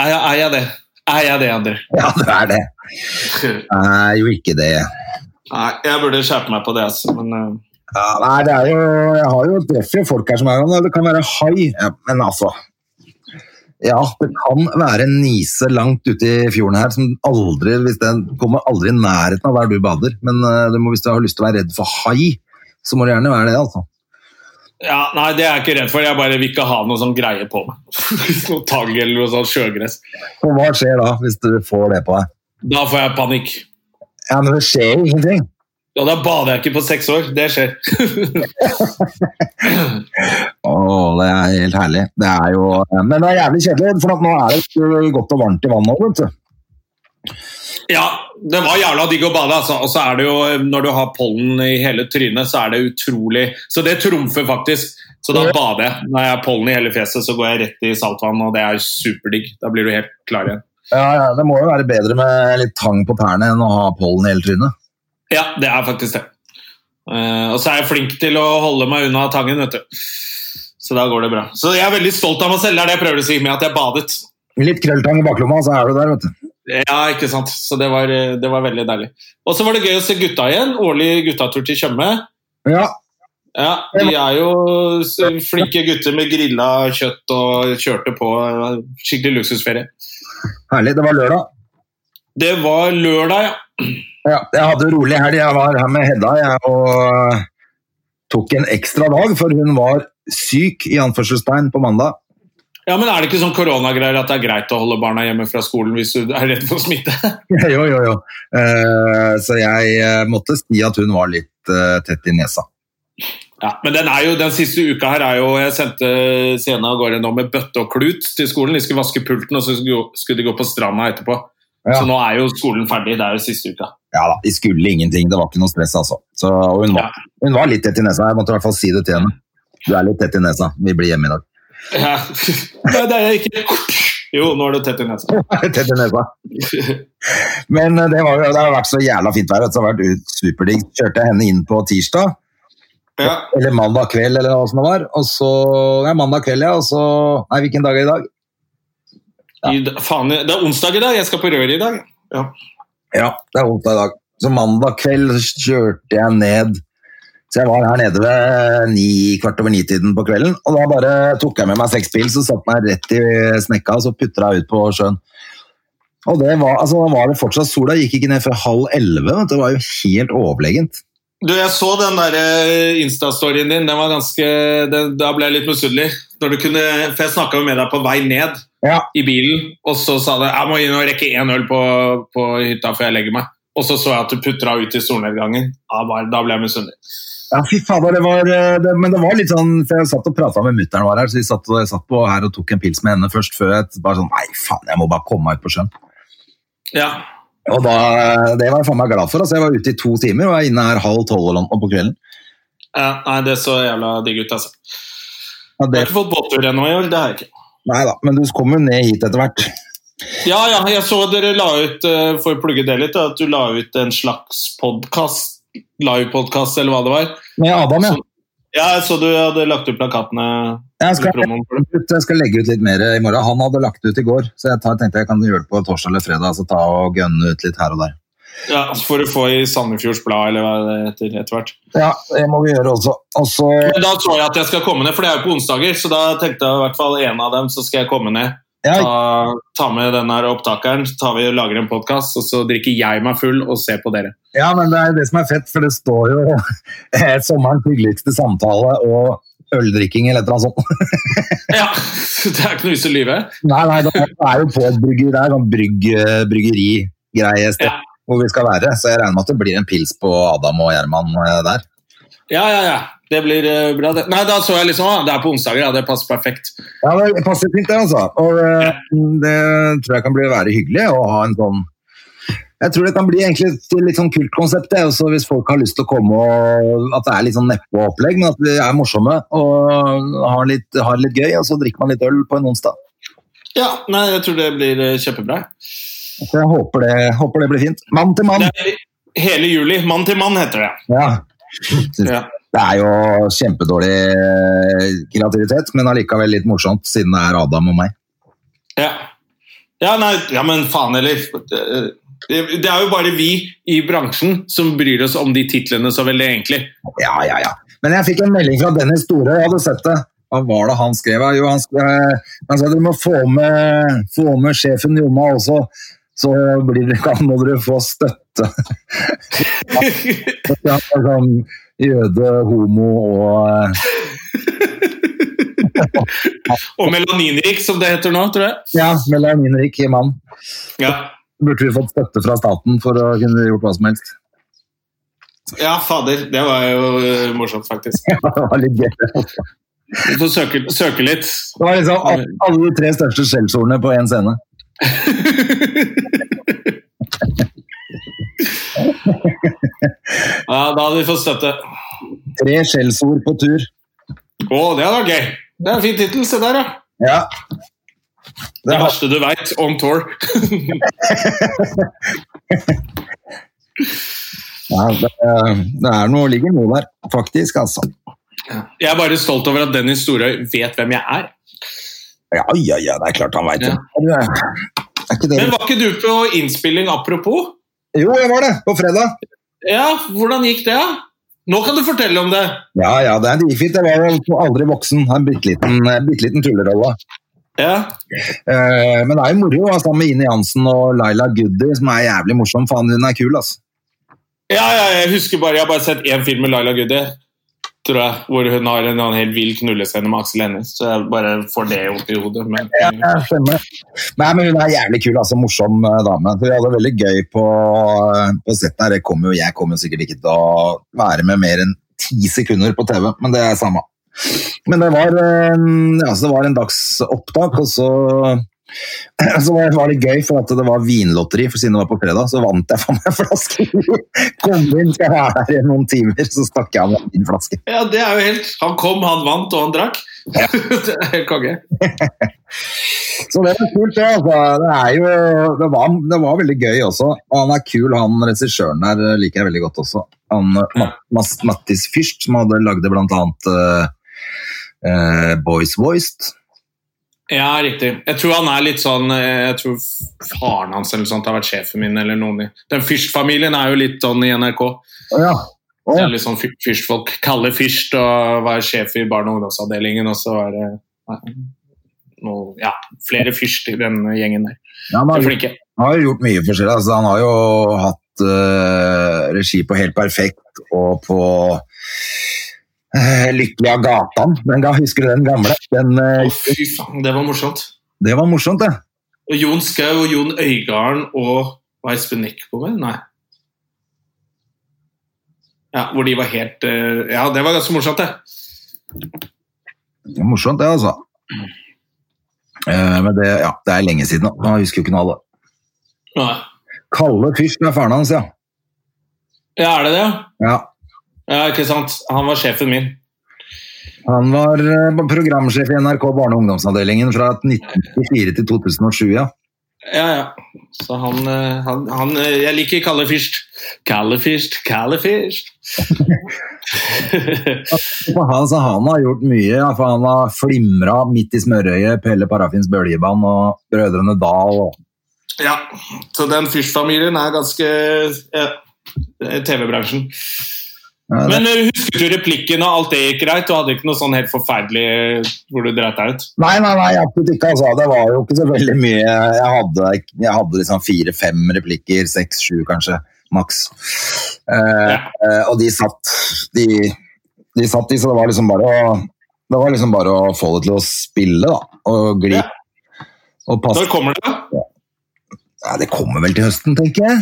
Er jeg, er jeg det? Er jeg det, André? Ja, du er det. Jeg er jo ikke det. Nei, jeg burde skjerpe meg på det, altså. Men uh... Ja, nei, det er jo, jeg har jo treffer folk her som er sånn, det kan være hai, men altså Ja, det kan være en nise langt ute i fjorden her som aldri hvis den kommer aldri i nærheten av der du bader. Men eh, du må, hvis du har lyst til å være redd for hai, så må du gjerne være det, altså. ja, Nei, det er jeg ikke redd for. Jeg bare vil ikke ha noe sånn greie på meg. noe tang eller noe sånn sjøgress. Og hva skjer da, hvis du får det på deg? Da får jeg panikk. Ja, men det skjer jo ingenting. Og da bader jeg ikke på seks år. Det skjer. Åh, det er helt herlig. Det er jo, men det er jævlig kjedelig, for nå er det godt og varmt i vannet òg, vet du. Ja, det var jævla digg å bade, altså. Og så er det jo, når du har pollen i hele trynet, så er det utrolig Så det trumfer faktisk. Så da bader jeg. Når jeg har pollen i hele fjeset, så går jeg rett i saltvann, og det er superdigg. Da blir du helt klar igjen. Ja, ja, Det må jo være bedre med litt tang på tærne enn å ha pollen i hele trynet. Ja, det er faktisk det. Eh, og så er jeg flink til å holde meg unna tangen, vet du. Så da går det bra. Så jeg er veldig stolt av meg selv, det er det jeg prøver å si med at jeg badet. Litt krølltang i baklomma, så er du der, vet du. Ja, ikke sant. Så det var, det var veldig deilig. Og så var det gøy å se gutta igjen. Årlig guttatur til Tjøme. Ja, Ja, De er jo flinke gutter med grilla kjøtt og kjørte på. Skikkelig luksusferie. herlig. Det var lørdag. Det var lørdag, ja. Ja, jeg hadde rolig helg. Jeg var her med Hedda jeg, og tok en ekstra dag, for hun var syk i anførselstegn på mandag. Ja, men Er det ikke sånn koronagreier at det er greit å holde barna hjemme fra skolen hvis du er redd for smitte? jo, jo, jo. Uh, så jeg eh, måtte si at hun var litt uh, tett i nesa. Ja, men den, jo, den siste uka her er jo Jeg sendte Sena av gårde nå med bøtte og klut til skolen. De skulle vaske pulten, og så skulle de gå på stranda etterpå. Ja. Så nå er jo skolen ferdig. Det er jo siste uka. Ja da, de skulle ingenting. Det var ikke noe stress, altså. Så, og hun, var, hun var litt tett i nesa. Jeg måtte i hvert fall si det til henne. Du er litt tett i nesa. Vi blir hjemme i dag. Ja. Nei, det er ikke Jo, nå er du tett i nesa. tett i nesa. Men eh, det, var, det har vært så jævla fint vær. at Det har vært superdigg. Kjørte henne inn på tirsdag. Ja. Eller mandag kveld, eller hva som det var. Og så, nei, mandag kveld, ja. Og så Nei, hvilken dag er det i dag? I, faen, det er onsdag i dag. Jeg skal på røret i dag. Ja. Ja, det er onsdag i dag. Så mandag kveld kjørte jeg ned. Så jeg var her nede ved ni, kvart over ni-tiden på kvelden. Og da bare tok jeg med meg seks pils og satte meg rett i snekka og så putra jeg ut på sjøen. Og det var, altså, da var det fortsatt Sola gikk ikke ned før halv elleve. Det var jo helt overlegent. Du, Jeg så den der eh, Insta-storyen din. Den var ganske, den, da ble jeg litt misunnelig. For Jeg snakka med deg på vei ned Ja, i bilen, og så sa du jeg må inn og rekke én øl på, på hytta før jeg legger meg. Og så så jeg at du putra ut i solnedgangen. Ja, da ble jeg misunnelig. ja fy fader, det var eh, det, Men det var litt sånn For jeg satt og prata med mutter'n var her, så vi satt, jeg satt på her og tok en pils med henne først før jeg bare sånn Nei, faen, jeg må bare komme meg ut på sjøen. Ja, Og da, Det var jeg faen meg glad for. altså Jeg var ute i to timer og er inne her halv tolv eller noe på kvelden. ja Nei, det så jævla digg ut, altså. Ja, Jeg har ikke fått båttur ennå i år. Det har jeg ikke. Nei da, men du kommer jo ned hit etter hvert. Ja, ja, jeg så dere la ut eh, for å plugge det litt, at du la ut en slags podkast, livepodkast eller hva det var. Med Adam, ja. Så- Ja, jeg så du hadde lagt ut plakatene. Jeg skal, jeg skal legge ut litt mer i morgen. Han hadde lagt ut i går, så jeg tenkte jeg kan gjøre det på torsdag eller fredag. Så ta og gønne ut litt her og der. Ja, For å få i Sandefjords Blad, eller hva det heter etter hvert. Ja, det må vi gjøre også. Altså... Men da tror jeg at jeg skal komme ned, for det er jo på onsdager, så da tenkte jeg i hvert fall en av dem, så skal jeg komme ned. ja, Ta, ta med den her opptakeren, så tar vi og lager en podkast, og så drikker jeg meg full og ser på dere. ja, men det er det som er fett, for det står jo sommerens hyggeligste samtale og øldrikking eller et eller annet sånt. Ja, Det er ikke noe vits i å lyve. Nei, nei, det er jo på et bryggeri er sånn brygg, bryggerigreie Ja. Hvor vi skal være. Så jeg regner med at det blir en pils på Adam og Gjerman eh, der. Ja, ja, ja. Det blir eh, bra, det. Nei, da så jeg liksom ah, Det er på onsdager, ja. Det passer perfekt. Ja, det passer fint det, altså. Og ja. det tror jeg kan bli være hyggelig å ha en sånn Jeg tror det kan bli egentlig et litt sånn kult konsept, også hvis folk har lyst til å komme og At det er litt sånn neppe-opplegg, men at vi er morsomme og har, litt, har litt gøy, og så drikker man litt øl på en onsdag. Ja, nei, jeg tror det blir eh, kjempebra. Så jeg håper det, håper det blir fint. Mann til mann. Hele juli. Mann til mann heter det. Ja. Ja. Det er jo kjempedårlig eh, kreativitet, men allikevel litt morsomt, siden det er Adam og meg. Ja. Ja, nei, ja, men faen heller. Det, det er jo bare vi i bransjen som bryr oss om de titlene så veldig, egentlig. Ja, ja, ja. Men jeg fikk en melding fra Dennis Store, jeg hadde sett det. Hva var det han skrev? Jo, han, skrev, han sa du må få med, få med sjefen Jonna også, så blir det, kan må dere få støtte. Han sånn jøde, homo og Og melaninrik, som det heter nå, tror jeg. ja, melaninrik mann. Ja. Burde vi fått støtte fra staten for å kunne gjort hva som helst? Ja, fader. Det var jo eh, morsomt, faktisk. Det var litt gøy. Du får søke, søke litt. Det var liksom alle de tre største skjellsordene på én scene. Ja, da hadde vi fått støtte. Tre skjellsord på tur. Å, det hadde vært gøy. Det er en fin tittel. Se der, ja. Ja. Det Det verste du veit, on tour. ja, det, det er noe, ligger noe der, faktisk, altså. Jeg er bare stolt over at Dennis Storøy vet hvem jeg er. Ja, ja, ja, det er klart han veit. Ja. det. det. Men var ikke du på innspilling apropos? Jo, jeg var det, på fredag. Ja, hvordan gikk det? da? Nå kan du fortelle om det. Ja, ja, det gikk fint. Jeg var jo aldri voksen. En bitte liten, bitte liten tullerolle. Ja, Uh, men det er jo moro sammen med Ine Jansen og Laila Goody, som er jævlig morsom. Faen, hun er kul, altså. ja, ja jeg husker bare, jeg har bare sett én film med Laila Goody, tror jeg, hvor hun har en helt vill knullescene med Aksel Hennie. Så jeg bare får det opp i hodet. Men, Ja. Nei, men hun er jævlig kul, altså. Morsom eh, dame. Så vi hadde veldig gøy på, eh, på settet her. Jeg kommer jo, kom sikkert ikke til å være med mer enn ti sekunder på TV, men det er samme. Men det var, ja, det var en dagsopptak, og så så var var det gøy, for at det var vinlotteri, for siden det var på fredag, så vant jeg for meg flaske. Kom inn, skal jeg være her i noen timer, så stakk jeg av min flaske. ja, det er jo helt Han kom, han vant, og han drakk. det er helt konge. Så det var kult, det. Altså. Det, jo, det, var, det var veldig gøy også. Og han er kul, han regissøren der eh, liker jeg veldig godt også. Han, eh, Mattis Fyrst, som hadde lagde blant annet uh, eh, Boys Voiced. Ja, riktig. Jeg tror han er litt sånn eh, Jeg tror faren hans eller sånt har vært sjefen min. eller noen i Den Fyrst-familien er jo litt sånn i NRK. Oh, ja. Å, Det er litt sånn Fürst-folk. Kalle Fyrst og var sjef i barne- og ungdomsavdelingen, og så var det noe, ja, flere Fyrst i den gjengen der. Ja, han, har, gjort- han har gjort mye forskjellig. Altså, han har jo hatt uh, regi på Helt perfekt og på Lykkelig av gatan. Den ga, husker du den gamle? Den, oh, fy faen, det var morsomt. det var morsomt, det. Og Jon Skau og Jon Øigarden og Var Espen Eckbo med? Nei. Ja, hvor de var helt eh, Ja, det var ganske morsomt, det. Det er morsomt, det, altså. Eh, men det, ja, det er lenge siden. Jeg husker jo ikke noe av det. Nei. Kalle Fyrst er faren hans, ja. Ja, er det det? ja. Ja, ikke sant. Han var sjefen min. Han var eh, programsjef i NRK barne- og ungdomsavdelingen fra 1994 til 2007, ja. Ja, ja. Så han, eh, han, han eh, Jeg liker Kalle Fyrst. Kalle Fyrst, Kalle Fyrst. Han, så han har gjort mye, ja, for han har flimra midt i smørøyet, Pelle Parafins Bøljebanen og Brødrene Dal. Og, ja, så den Fyrst-familien er ganske ja, TV-bransjen. Ja, Men husker du replikken og alt det gikk greit? Du hadde ikke noe sånn helt forferdelig hvor du dreit deg ut? nei, nei, nei, absolutt ikke. Altså. Det var jo ikke så veldig mye. Jeg hadde, jeg hadde liksom fire-fem replikker, seks-sju kanskje, maks. Eh, Ja. eh, og de satt, de, de satt i, så det var liksom bare å det var liksom bare å få det til å spille, da. Og gli. Ja. Og passe. Når kommer det? Ja, det kommer vel til høsten, tenker jeg.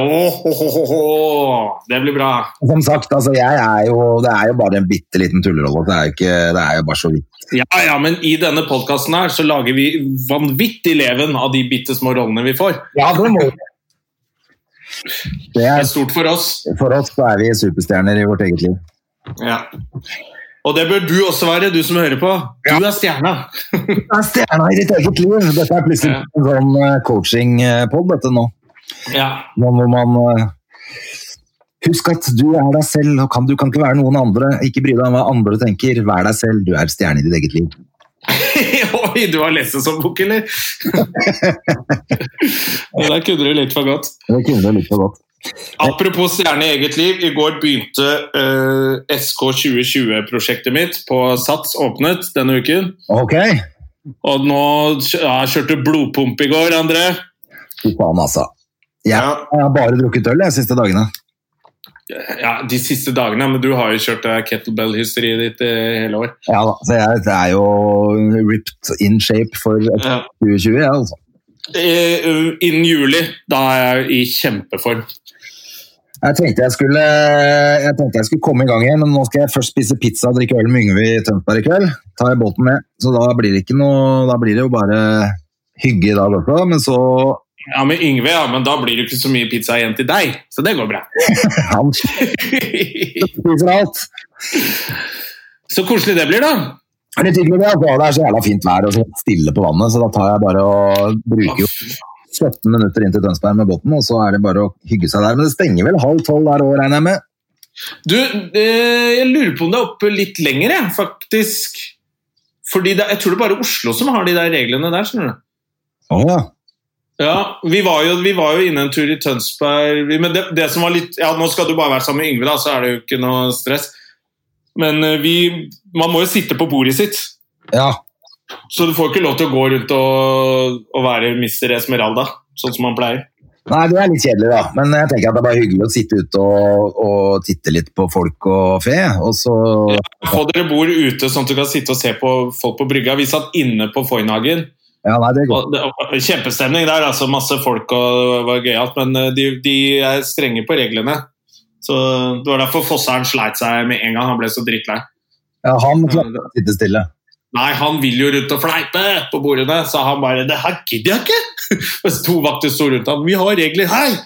Ho. Det blir bra. Som sagt, altså, er jo, det er jo bare en bitte liten tullerolle. Det er jo, ikke, det er jo bare så vidt. Ja, ja, men i denne podkasten her så lager vi vanvittig leven av de bitte små rollene vi får. Ja, det må Det Det er, er stort for oss. for oss så er vi superstjerner i vårt eget liv. Ja. Og det bør du også være, du som hører på. Du er stjerna. Du er stjerna i ditt eget liv. Dette er plutselig en sånn eh, coaching-pod, dette nå. Ja. Nå må man eh, Husk at du er deg selv, og kan, du kan ikke være noen andre. Ikke bry deg om hva andre tenker. Vær deg selv, du er stjerne i ditt eget liv. Oi, du har lest det som bok, eller? Det der kunne du litt for godt. Det kunne du litt for godt. Apropos stjerne i eget liv. I går begynte uh, SK 2020-prosjektet mitt på Sats åpnet denne uken. Ok. Og nå ja, jeg kjørte blodpump i går, André. Fy faen, altså. Jeg, Ja. jeg har bare drukket øl de siste dagene. Ja, De siste dagene, men du har jo kjørt kettlebell-hysteriet ditt eh, hele år. Ja da, så jeg, det er jo ripped in shape for Ja. 2020, ja, altså. Eh, Innen juli, da er jeg i kjempeform. Jeg tenkte jeg, skulle, jeg tenkte jeg skulle komme i gang igjen, men nå skal jeg først spise pizza og drikke øl med Yngve i Tønsberg i kveld. Tar jeg båten med. Så da blir det noe Da blir det jo bare hygge i dag også. Men så Ja, med Yngve, ja, men da blir det ikke så mye pizza igjen til deg. Så det går bra. Han spiser alt. så koselig det blir, da. Det er hyggelig det, altså. det er så jævla fint vær og så stille på vannet, så da tar jeg bare og bruker jo 17 minutter inn til Tønsberg med båten, og så er det bare å hygge seg der. Men det stenger vel halv tolv der òg, regner jeg med? Du, eh, jeg lurer på om det er oppe litt lenger, jeg, faktisk. Fordi det, jeg tror det er bare Oslo som har de der reglene der, skjønner du. Å ja. Ja, vi var, jo, vi var jo inne en tur i Tønsberg Men det, det som var litt Ja, nå skal du bare være sammen med Yngve, da, så er det jo ikke noe stress. Men eh, vi Man må jo sitte på bordet sitt. ja. Så du får ikke lov til å gå rundt og, og være Mr. Esmeralda, sånn som man pleier. Nei, det er litt kjedelig, da. Men jeg tenker at det er bare hyggelig å sitte ute og, og titte litt på folk og fe. Og så Få dere bord ute, sånn at du kan sitte og se på folk på brygga. Vi satt inne på Foynhagen. Ja, nei, det er godt. Kjempestemning der, altså masse folk og det var gøyalt. Men eh, de, de er strenge på reglene. Så Det var derfor Fosseren sleit seg med en gang. Han ble så drittlei. Ja, han klarer å sitte stille. Nei, han vil jo rundt og fleipe på bordene, så han bare 'Det her gidder jeg ikke!' Mens to vakter sto rundt ham. 'Vi har regler her!'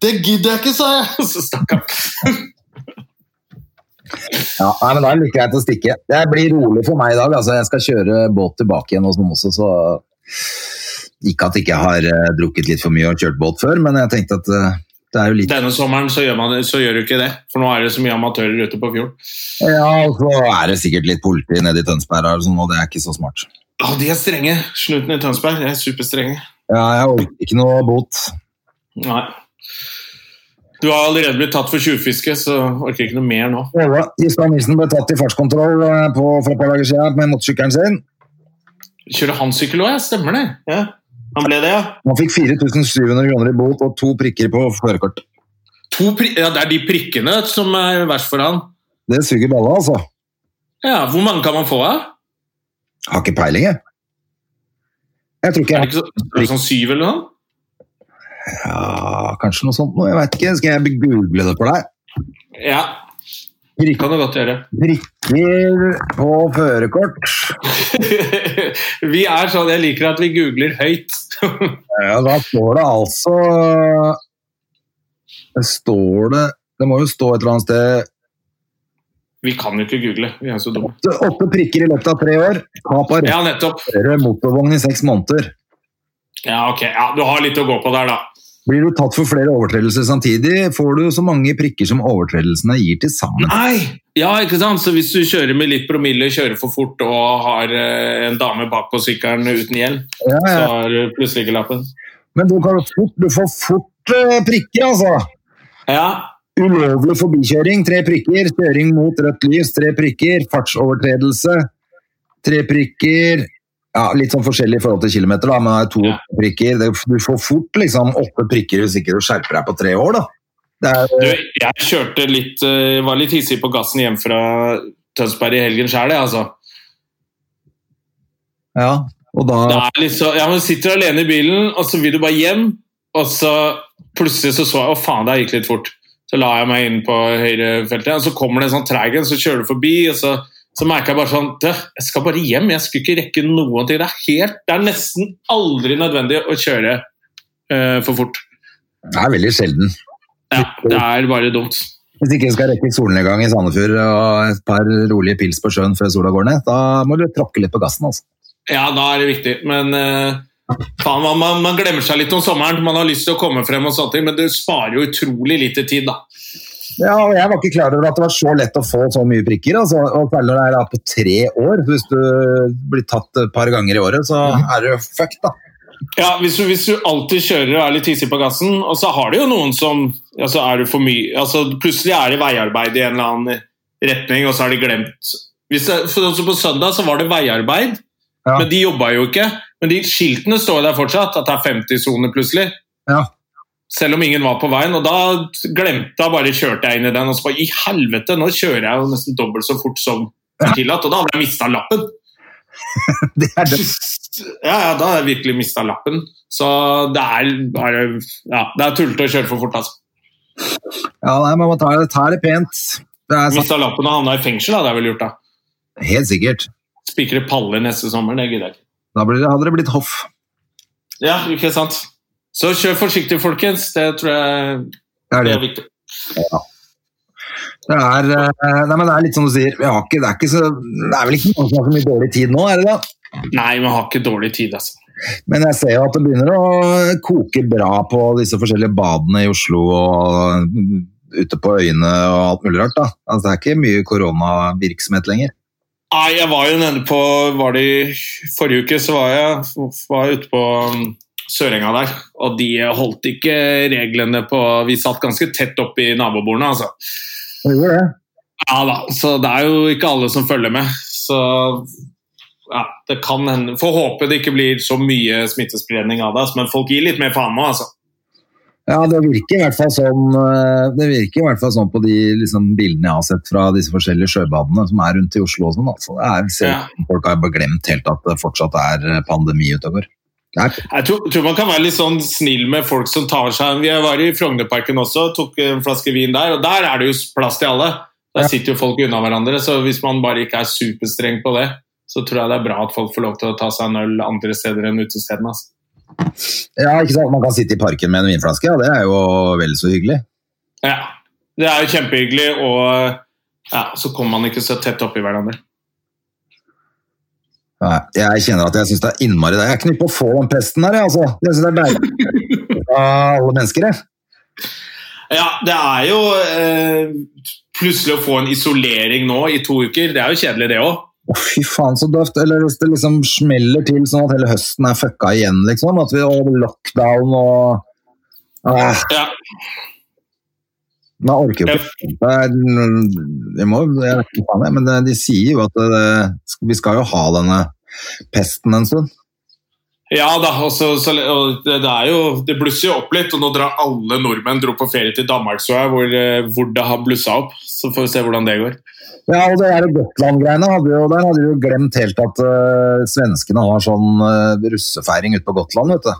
'Det gidder jeg ikke', sa jeg. Så stakk han. Ja, nei, men Da er det like greit å stikke. Det blir rolig for meg i dag. altså Jeg skal kjøre båt tilbake igjen hos noen også, så Ikke at jeg ikke har uh, drukket litt for mye og kjørt båt før, men jeg tenkte at uh, det er jo litt Denne sommeren så gjør, man, så gjør du ikke det, for nå er det så mye amatører ute på fjorden. Ja, og så er det sikkert litt politi nede i Tønsberg, og, sånn, og det er ikke så smart. Ja, de er strenge. Snuten i Tønsberg de er superstrenge. Ja, jeg orker ikke noe bot. Nei. Du har allerede blitt tatt for tjuvfiske, så orker ikke noe mer nå. Ja, Gisland Nilsen ble tatt i fartskontroll eh, på, for et par dager siden med motorsykkelen sin. Kjører han sykkel òg, ja? Stemmer det? Ja. Han ble det, ja. Han fikk 4700 kroner i bot og to prikker på førerkort. Ja, Det er de prikkene som er verst for han. Det suger balla, altså. Ja, Hvor mange kan man få av? Har ikke peiling, jeg. Jeg tror ikke Er det ikke så, er det sånn syv eller noe? Ja, kanskje noe sånt noe. Jeg vet ikke. Skal jeg google det for deg? Ja, det kan du godt gjøre. Prikker på førerkort. vi er sånn, Jeg liker at vi googler høyt. Ja, da står det altså Det står det Det må jo stå et eller annet sted Vi kan jo ikke google, vi er så dumme. åtte, åtte prikker i løpet av tre år. Tap av Ja, motorvogn i seks måneder. Ja, ok. Ja, Du har litt å gå på der, da. Blir du tatt for flere overtredelser samtidig, får du så mange prikker som overtredelsene gir til sammen. Nei! Ja, ikke sant? Så hvis du kjører med litt promille, kjører for fort og har eh, en dame bak på sykkelen uten hjelm, Ja, så har du plutselig ikke lappen. Men du, kan fort, du får fort eh, prikker, altså. Ja, Ulovlig forbikjøring, tre prikker. Kjøring mot rødt lys, tre prikker. Fartsovertredelse, tre prikker. Ja, Litt sånn forskjellig i forhold til kilometer, da, men det er to Ja. prikker. Du får fort liksom åtte prikker hvis ikke du skjerper deg på tre år, da. Det er, du, jeg kjørte litt eh, Var litt hissig på gassen hjem fra Tønsberg i helgen sjøl, jeg, altså. ja, og da Det er så, ja, man sitter alene i bilen, og så vil du bare hjem, og så plutselig så så jeg Å, faen, det gikk litt fort. Så la jeg meg inn på høyrefeltet, og så kommer det en sånn treg en, så kjører du forbi, og så, så merker jeg bare sånn «Dø, Jeg skal bare hjem, jeg skulle ikke rekke noen ting. Det er, helt, det er nesten aldri nødvendig å kjøre uh, for fort. det er veldig sjelden. Ja, det er bare dumt. Hvis ikke du skal rekke solnedgang i Sandefjord og et par rolige pils på sjøen før sola går ned, da må du tråkke litt på gassen. altså. Ja, da er det viktig, men uh, faen, man, man, man glemmer seg litt om sommeren. Man har lyst til å komme frem, og sånne ting, men det sparer jo utrolig lite tid. da. Ja, og Jeg var ikke klar over at det var så lett å få så mye prikker. Altså, og kveldene er da på tre år. Hvis du blir tatt et par ganger i året, så er du fucked, da. Ja, hvis du, hvis du alltid kjører og er litt hissig på gassen, og så har du jo noen som altså er du for mye, altså Plutselig er det veiarbeid i en eller annen retning, og så har de glemt hvis det, for altså På søndag så var det veiarbeid, Ja. men de jobba jo ikke. Men de skiltene står der fortsatt, at det er 50-sone plutselig. Ja. Selv om ingen var på veien. Og da glemte jeg bare kjørte jeg inn i den og så bare I helvete, nå kjører jeg jo nesten dobbelt så fort som tillatt. Og da hadde jeg mista lappen. Det er det. Ja, ja, da har jeg virkelig mista lappen. Så det er bare Ja, det er tullete å kjøre for fort, altså. Ja, nei, man må ta det, ta det pent. Det. Mista lappen og havna i fengsel, hadde jeg vel gjort da. Helt sikkert. Spikre paller neste sommer, det gidder jeg ikke. Da blir hadde det blitt hoff. Ja, ikke sant. Så kjør forsiktig, folkens. Det tror jeg Det er det er viktig. Det er, eh, nei, men det er litt som du sier, vi har ikke, det, er så, det er vel ikke noen som har så mye dårlig tid nå, er det da? Nei, vi har ikke dårlig tid, altså. Men jeg ser jo at det begynner å koke bra på disse forskjellige badene i Oslo og ute på øyene og alt mulig rart. da. Altså, det er ikke mye koronavirksomhet lenger. Nei, jeg var jo nede på Var det i forrige uke, så var jeg var ute på Sørenga der. Og de holdt ikke reglene på Vi satt ganske tett opp i nabobordene, altså. Det gjorde det. Ja da, så det er jo ikke alle som følger med. Så ja, det kan hende Får håpe det ikke blir så mye smittespredning av det, altså, men folk gir litt mer faen nå, altså. Ja, det virker i hvert fall sånn, det virker i hvert fall sånn på de liksom, bildene jeg har sett fra disse forskjellige sjøbadene som er rundt i Oslo. og sånn. Altså, det er, ser ja. folk har glemt helt at det fortsatt er pandemi utover. og er, Jeg tror, tror man kan være litt sånn snill med folk som tar seg Vi var i Frognerparken også, tok en flaske vin der, og der er det jo plass til alle. Der sitter jo folk unna hverandre, så hvis man bare ikke er superstreng på det, så tror jeg det er bra at folk får lov til å ta seg en øl andre steder enn utestedene. Altså. ja, ikke sant? Man kan sitte i parken med en vinflaske, ja, det er jo vel så hyggelig. Ja, det er jo kjempehyggelig, og ja, så kommer man ikke så tett oppi hverandre. Nei, jeg kjenner at jeg syns det er innmari deilig. Jeg er knytt på å få den pesten her, jeg, altså. Jeg syns det er deilig av alle mennesker, jeg. Ja, det er jo eh, Plutselig å få en isolering nå i to uker, det er jo kjedelig, det òg. Å, fy faen, så døvt. Eller hvis det liksom smeller til sånn at hele høsten er fucka igjen, liksom. At vi har lockdown og ah, Ja. Man orker jo ikke. Det må, jeg vet ikke faen, jeg, men de sier jo at det, vi skal jo ha denne pesten en stund. Ja da, og så, så, og det, det, jo, det blusser jo opp litt, og nå drar alle nordmenn dro på ferie til Danmark, så jeg, hvor, eh, hvor det har blussa opp. Så får vi se hvordan det går. Ja, og det der Gotland-greiene, hadde jo, der hadde jo glemt helt at uh, svenskene har sånn uh, russefeiring ute på Gotland, vet du.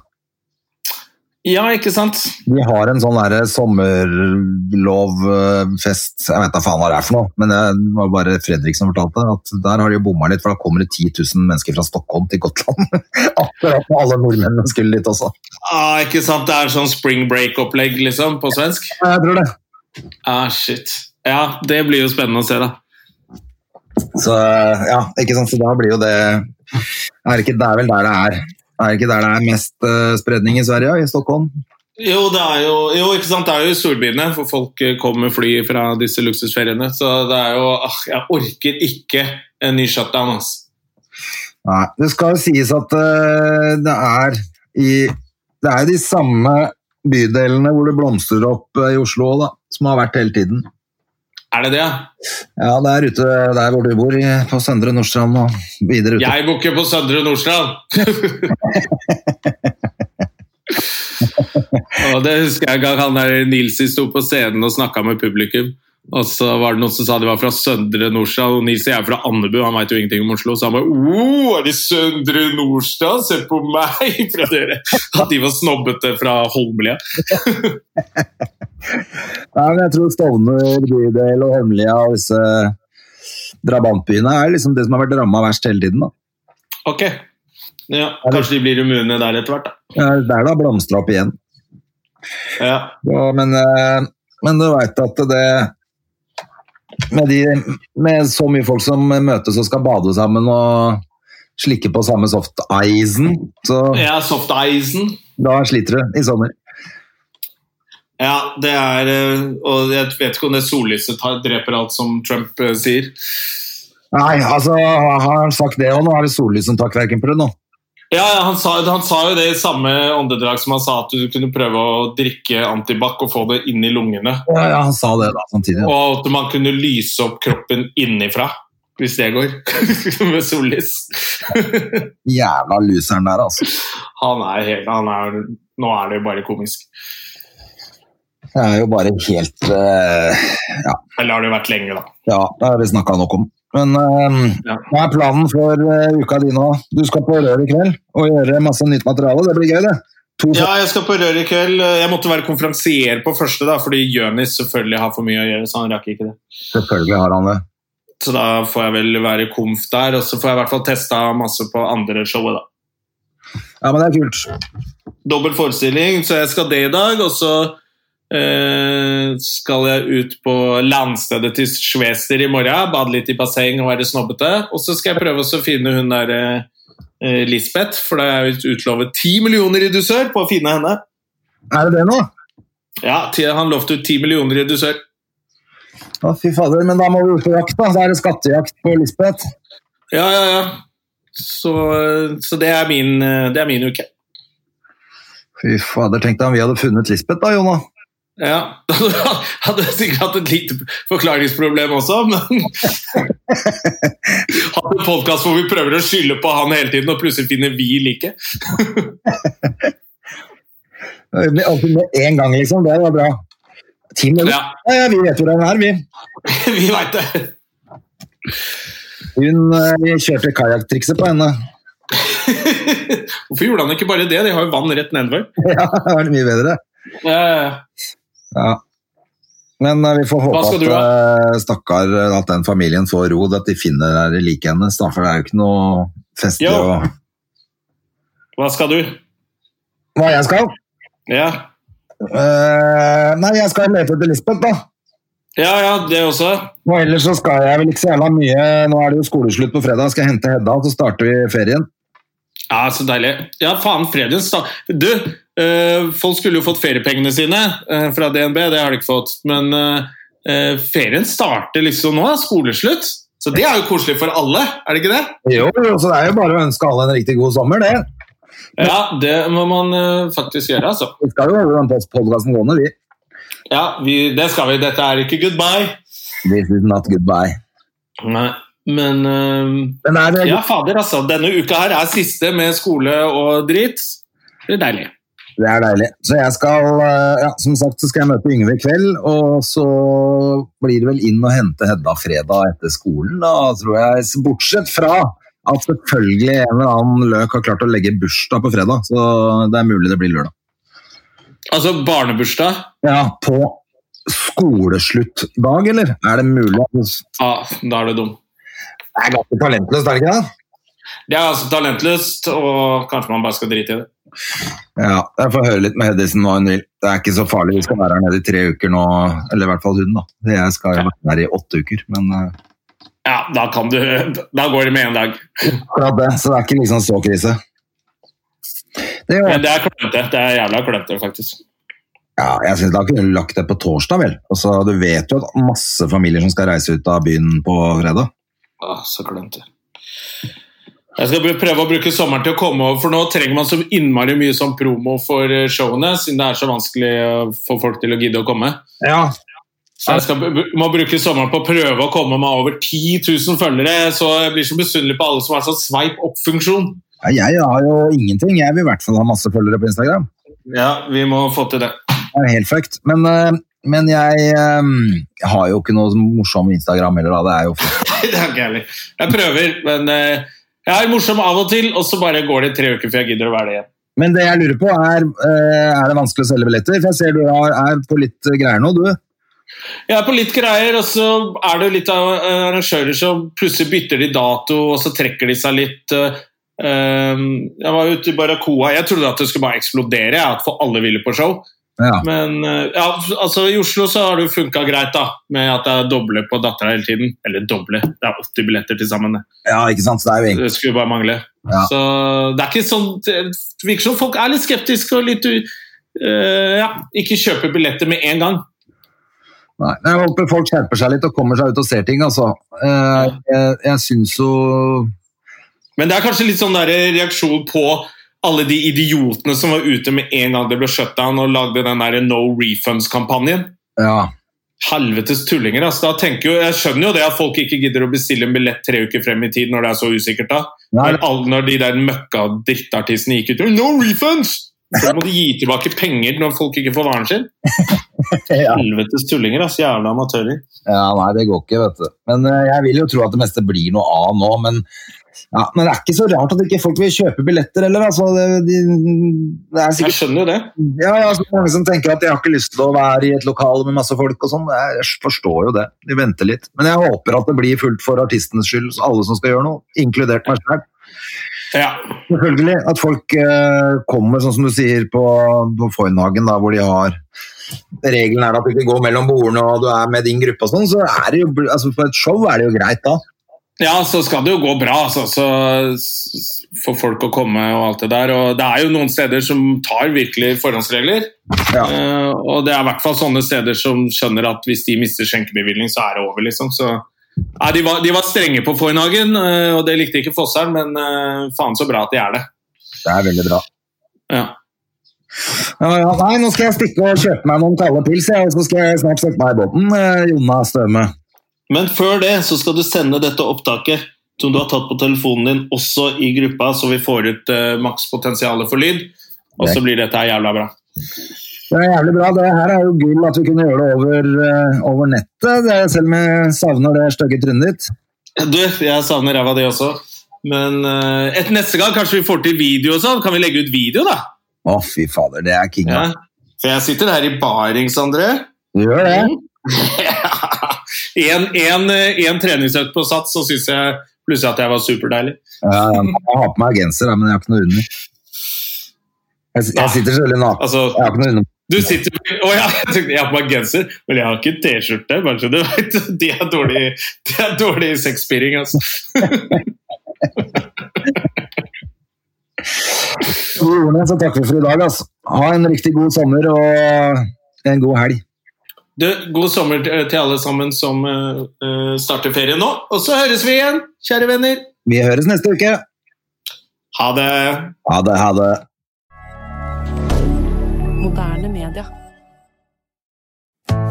Ja, ikke sant? Vi har en sånn derre sommerlovfest, jeg vet da faen hva det er for noe, men det var bare Fredrik som fortalte at der har de jo bomma litt, for da kommer det 10 000 mennesker fra Stockholm til Gotland. Akkurat som alle nordmennene skulle dit også. Ah, ikke sant? Det er sånn spring break-opplegg liksom, på svensk? Ja, Jeg tror det. Ah, shit. Ja, det blir jo spennende å se, da. Så ja, ikke sant, så da blir jo det er ikke, det er vel der det er. Er det ikke der det er mest uh, spredning i Sverige, i Stockholm? Jo, det er jo, jo, ikke sant? Det er jo storbyene, for folk eh, kommer med fly fra disse luksusferiene. Så det er jo ah, Jeg orker ikke en ny shutdown, altså. Nei, det skal jo sies at uh, det er i Det er de samme bydelene hvor det blomstrer opp uh, i Oslo òg, da. Som har vært hele tiden. Er det det? Ja, det er ute der hvor du bor, på Søndre Nordstrand og videre ute. Jeg bor ikke på Søndre Nordstrand! og det husker jeg en gang han der Nilsi sto på scenen og snakka med publikum. Og så var det noen som sa de var fra Søndre Nordstrand, og Nilsi er fra Andebu. Han veit jo ingenting om Oslo, så han bare oh, er det Søndre Nordstrand? Se på meg! fra dere. At de var snobbete fra Holmlia. Nei, men jeg tror Stovner, bydel og Holmlia og disse drabantbyene er liksom det som har vært ramma verst hele tiden. da. Ok. Ja, kanskje de blir immune der etter hvert, da. Ja, er der har blomstra opp igjen. Ja. Ja, men, eh, men du veit at det med, de, med så mye folk som møtes og skal bade sammen og slikke på samme soft-isen, så ja Soft-isen. da sliter du i sommer. Ja, det er eh, Og jeg vet ikke om det sollyset dreper alt, som Trump eh, sier. Nei, altså, har han sagt det, og nå er det sollys som tar kverken på det nå. Ja, ja han, sa, han sa jo det i samme åndedrag som han sa at du kunne prøve å drikke antibac og få det inn i lungene. Ja, ja, han sa det da, samtidig. Og at man kunne lyse opp kroppen innifra, hvis det går. Med sollys. Jævla loseren der, altså. Han er helt han er, Nå er det jo bare komisk. Det er jo bare helt uh, Ja, Eller har det jo vært lenge, da. ja det har vi snakka nok om. Men uh, Ja. hva er planen for uh, uka di nå? Du skal på Rør i kveld og gjøre masse nytt materiale. Det blir gøy, det. To Ja, jeg skal på Rør i kveld. Jeg måtte være konferansier på første, da, fordi Jonis selvfølgelig har for mye å gjøre. så han rakk ikke det. Selvfølgelig har han det. Så da får jeg vel være komf der, og så får jeg i hvert fall testa masse på andre showet, da. Ja, men det er kult. Dobbel forestilling, så jeg skal det i dag, og så eh, skal jeg ut på landstedet til Schwester i morgen, bade litt i basseng og være snobbete. Og så skal jeg prøve å finne hun der eh, Lisbeth, for det er jo utlovet ti millioner i dusør på å finne henne. Er det det nå? Ja, han lovte ut ti millioner i dusør. Å, fy fader. Men da må vi ut på jakt, da. Da er det skattejakt på Lisbeth. Ja, ja, ja. Så, så det, er min, det er min uke. Fy fader, tenk deg om vi hadde funnet Lisbeth da, Jonna. Ja, Da hadde jeg sikkert hatt et lite forklaringsproblem også, men Hatt en podkast hvor vi prøver å skylde på han hele tiden, og plutselig finner vi like. Altså med en gang, liksom. Det var bra. Ti minutter? Ja, Ja, vi vet hvor den er, vi. vi veit det. Hun eh, kjørte kajakktrikset på henne. Hvorfor gjorde han ikke bare det? De har jo vann rett nedover. Ja, det var mye bedre. Ja, ja, ja. Ja. Men eh, vi får håpe at eh, stakkar at den familien får ro, at de finner liket hennes. For det er jo ikke noe festlig å Hva skal du? Hva jeg skal? Ja. Uh, nei, jeg skal lete etter Lisbeth, da. ja, ja, det også. Og ellers så skal jeg vel ikke så jævla mye. Nå er det jo skoleslutt på fredag, skal jeg hente Hedda, så starter vi ferien. Ja, så deilig. Ja, faen, fredagen. Du, eh, folk skulle jo fått feriepengene sine eh, fra DNB, det har de ikke fått. Men eh, eh, ferien starter liksom nå, skoleslutt. Så det er jo koselig for alle, er det ikke det? Jo, så det er jo bare å ønske alle en riktig god sommer, det. Ja, det må man eh, faktisk gjøre, altså. Vi skal jo holde den podkasten gående, vi. Ja, vi, det skal vi. Dette er ikke goodbye. This is not goodbye. Nei, men eh, Men det Ja, fader, altså. Denne uka her er siste med skole og drit. Det er deilig. Det er deilig. Så jeg skal, eh, ja, som sagt, så skal jeg møte Yngve i kveld, og så blir det vel inn og hente Hedda fredag etter skolen, da, tror jeg. Bortsett fra at selvfølgelig en eller annen løk har klart å legge bursdag på fredag, så det er mulig det blir lørdag. Altså barnebursdag. Ja, på skolesluttdag, eller? Er det mulig? Ja, da er du dum. Det er ganske talentløst, er det ikke det? Det er altså talentløst, og kanskje man bare skal drite i det. Ja, jeg får høre litt med Hedisen nå, hun. Det er ikke så farlig, vi skal være her nede i tre uker nå, eller i hvert fall hun da. Jeg skal jo være her i åtte uker, men eh, Ja, da kan du Da går det med en dag. det, så det er ikke liksom så krise. Det Men gjør det er klønete. Det er jævla klønete, faktisk. Ja, jeg synes Da kunne du lagt det på torsdag, vel. Altså, du vet jo at masse familier som skal reise ut av byen på fredag. Å, så klønete. Jeg skal prøve å bruke sommeren til å komme over, for nå trenger man så innmari mye sånn promo for eh, showene, siden det er så vanskelig å få folk til å gidde å komme. Ja. Så jeg skal, må bruke sommeren på å prøve å komme meg over 10 000 følgere, så jeg blir så misunnelig på alle som har sånn sveip opp-funksjon. Jeg har jo ingenting. Jeg vil i hvert fall ha masse følgere på Instagram. Ja, vi må få til det. Det er helt fucked. Men, eh, men jeg, eh, jeg har jo ikke noe morsom Instagram heller, da. Det er jo det er ikke jeg prøver, men eh, jeg er morsom av og til, og så bare går det tre uker før jeg gidder å være det igjen. Men det jeg lurer på, er eh, er det vanskelig å selge billetter? For jeg ser du er, på litt greier nå, du. Jeg er på litt greier, og så er det litt av eh, arrangører som plutselig bytter de dato, og så trekker de seg litt. eh, eh, Jeg var ute i Barracoa. Jeg trodde at det skulle bare eksplodere, at for alle ville på show. Ja. Men eh, ja, altså i Oslo så har det jo funka greit, da. Med at det er doble på dattera hele tiden. Eller doble, det er 80 billetter til sammen. ja, ikke sant? Så det er jo egentlig Det skulle bare mangle. Ja. Så det er ikke sånn Det virker som folk er litt skeptiske og litt u- eh, Ja, ikke kjøper billetter med en gang. Nei, Jeg håper folk skjerper seg litt og kommer seg ut og ser ting, altså. Uh, jeg jeg syns jo Men det er kanskje litt sånn der reaksjon på alle de idiotene som var ute med en gang det ble shutdown og lagde den der no refunds-kampanjen. Ja. Helvetes tullinger. Altså, jo, jeg skjønner jo det at folk ikke gidder å bestille en billett tre uker frem i tid når det er så usikkert. da. Når, når de der møkka drittartistene gikk ut No refunds! Så må de gi tilbake penger når folk ikke får varen sin. ja. Helvetes tullinger. Altså, jævla amatører. ja, nei, det går ikke, vet du. Men uh, jeg vil jo tro at det meste blir noe av nå, men Ja, Men det er ikke så rart at ikke folk vil kjøpe billetter heller. Altså, det, de, det er Jeg skjønner jo det. ja, ja, så mange som tenker at de har ikke lyst til å være i et lokal med masse folk og sånn. Jeg forstår jo det. De venter litt. Men jeg håper at det blir fullt for artistenes skyld, alle som skal gjøre noe, inkludert meg selv. Ja. Selvfølgelig. At folk eh, kommer, sånn som du sier, på, på Foynhagen, da, hvor de har Regelen er at du ikke går mellom bordene og du er med din gruppe og sånn, så er det jo altså, For et show er det jo greit da. Ja, så skal det jo gå bra, altså. Så for folk å komme og alt det der. Og det er jo noen steder som tar virkelig forhåndsregler. Ja. Uh, og det er i hvert fall sånne steder som skjønner at hvis de mister skjenkebevilgning, så er det over, liksom. Så ja, de, var, de var strenge på Foynhagen, uh, og det likte ikke Fossern, men uh, faen så bra at de er det. Det er veldig bra. Ja. Ja. Nei, nå skal jeg stikke og kjøpe meg noen kalde pils, og så skal jeg snart sette meg i båten. Eh, Jonna Støme. Men før det så skal du sende dette opptaket som du har tatt på telefonen din, også i gruppa, så vi får ut uh, makspotensialet for lyd. Og så blir dette her jævla bra. Det er jævlig bra. Det her er jo gull at vi kunne gjøre det over, uh, over nettet, det, selv om jeg savner det stygge trynet ditt. Du, jeg savner ræva di også. Men uh, et neste gang kanskje vi får til video og sånn. Kan vi legge ut video, da? Å, fy fader, det er king. Ja. For jeg sitter her i barings, André. Du gjør det. en, en, eh, en treningsøkt på sats, så syns jeg plutselig at jeg var superdeilig. Ja, jeg har på meg genser, men jeg har ikke noe under. Jeg, jeg sitter selvfølgelig naken. Altså, Jeg har ikke noe under. du sitter Å ja, jeg har på meg genser, men jeg har ikke T-skjorte. bare så du vet. Det er dårlig, det er dårlig sexspiring, altså. Så takker vi for i dag. Altså. Ha en riktig god sommer og en god helg. Du, god sommer til alle sammen som eh, starter ferie nå. Og så høres vi igjen, kjære venner. Vi høres neste uke. Ha det. Ha det, ha det. Moderne media.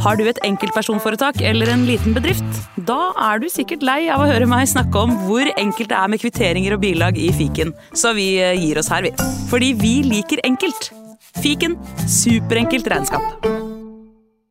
Har du et enkeltpersonforetak eller en liten bedrift? Da er du sikkert lei av å høre meg snakke om hvor enkelt det er med kvitteringer og bilag i fiken, så vi eh, gir oss her, vi. Fordi vi liker enkelt. Fiken superenkelt regnskap.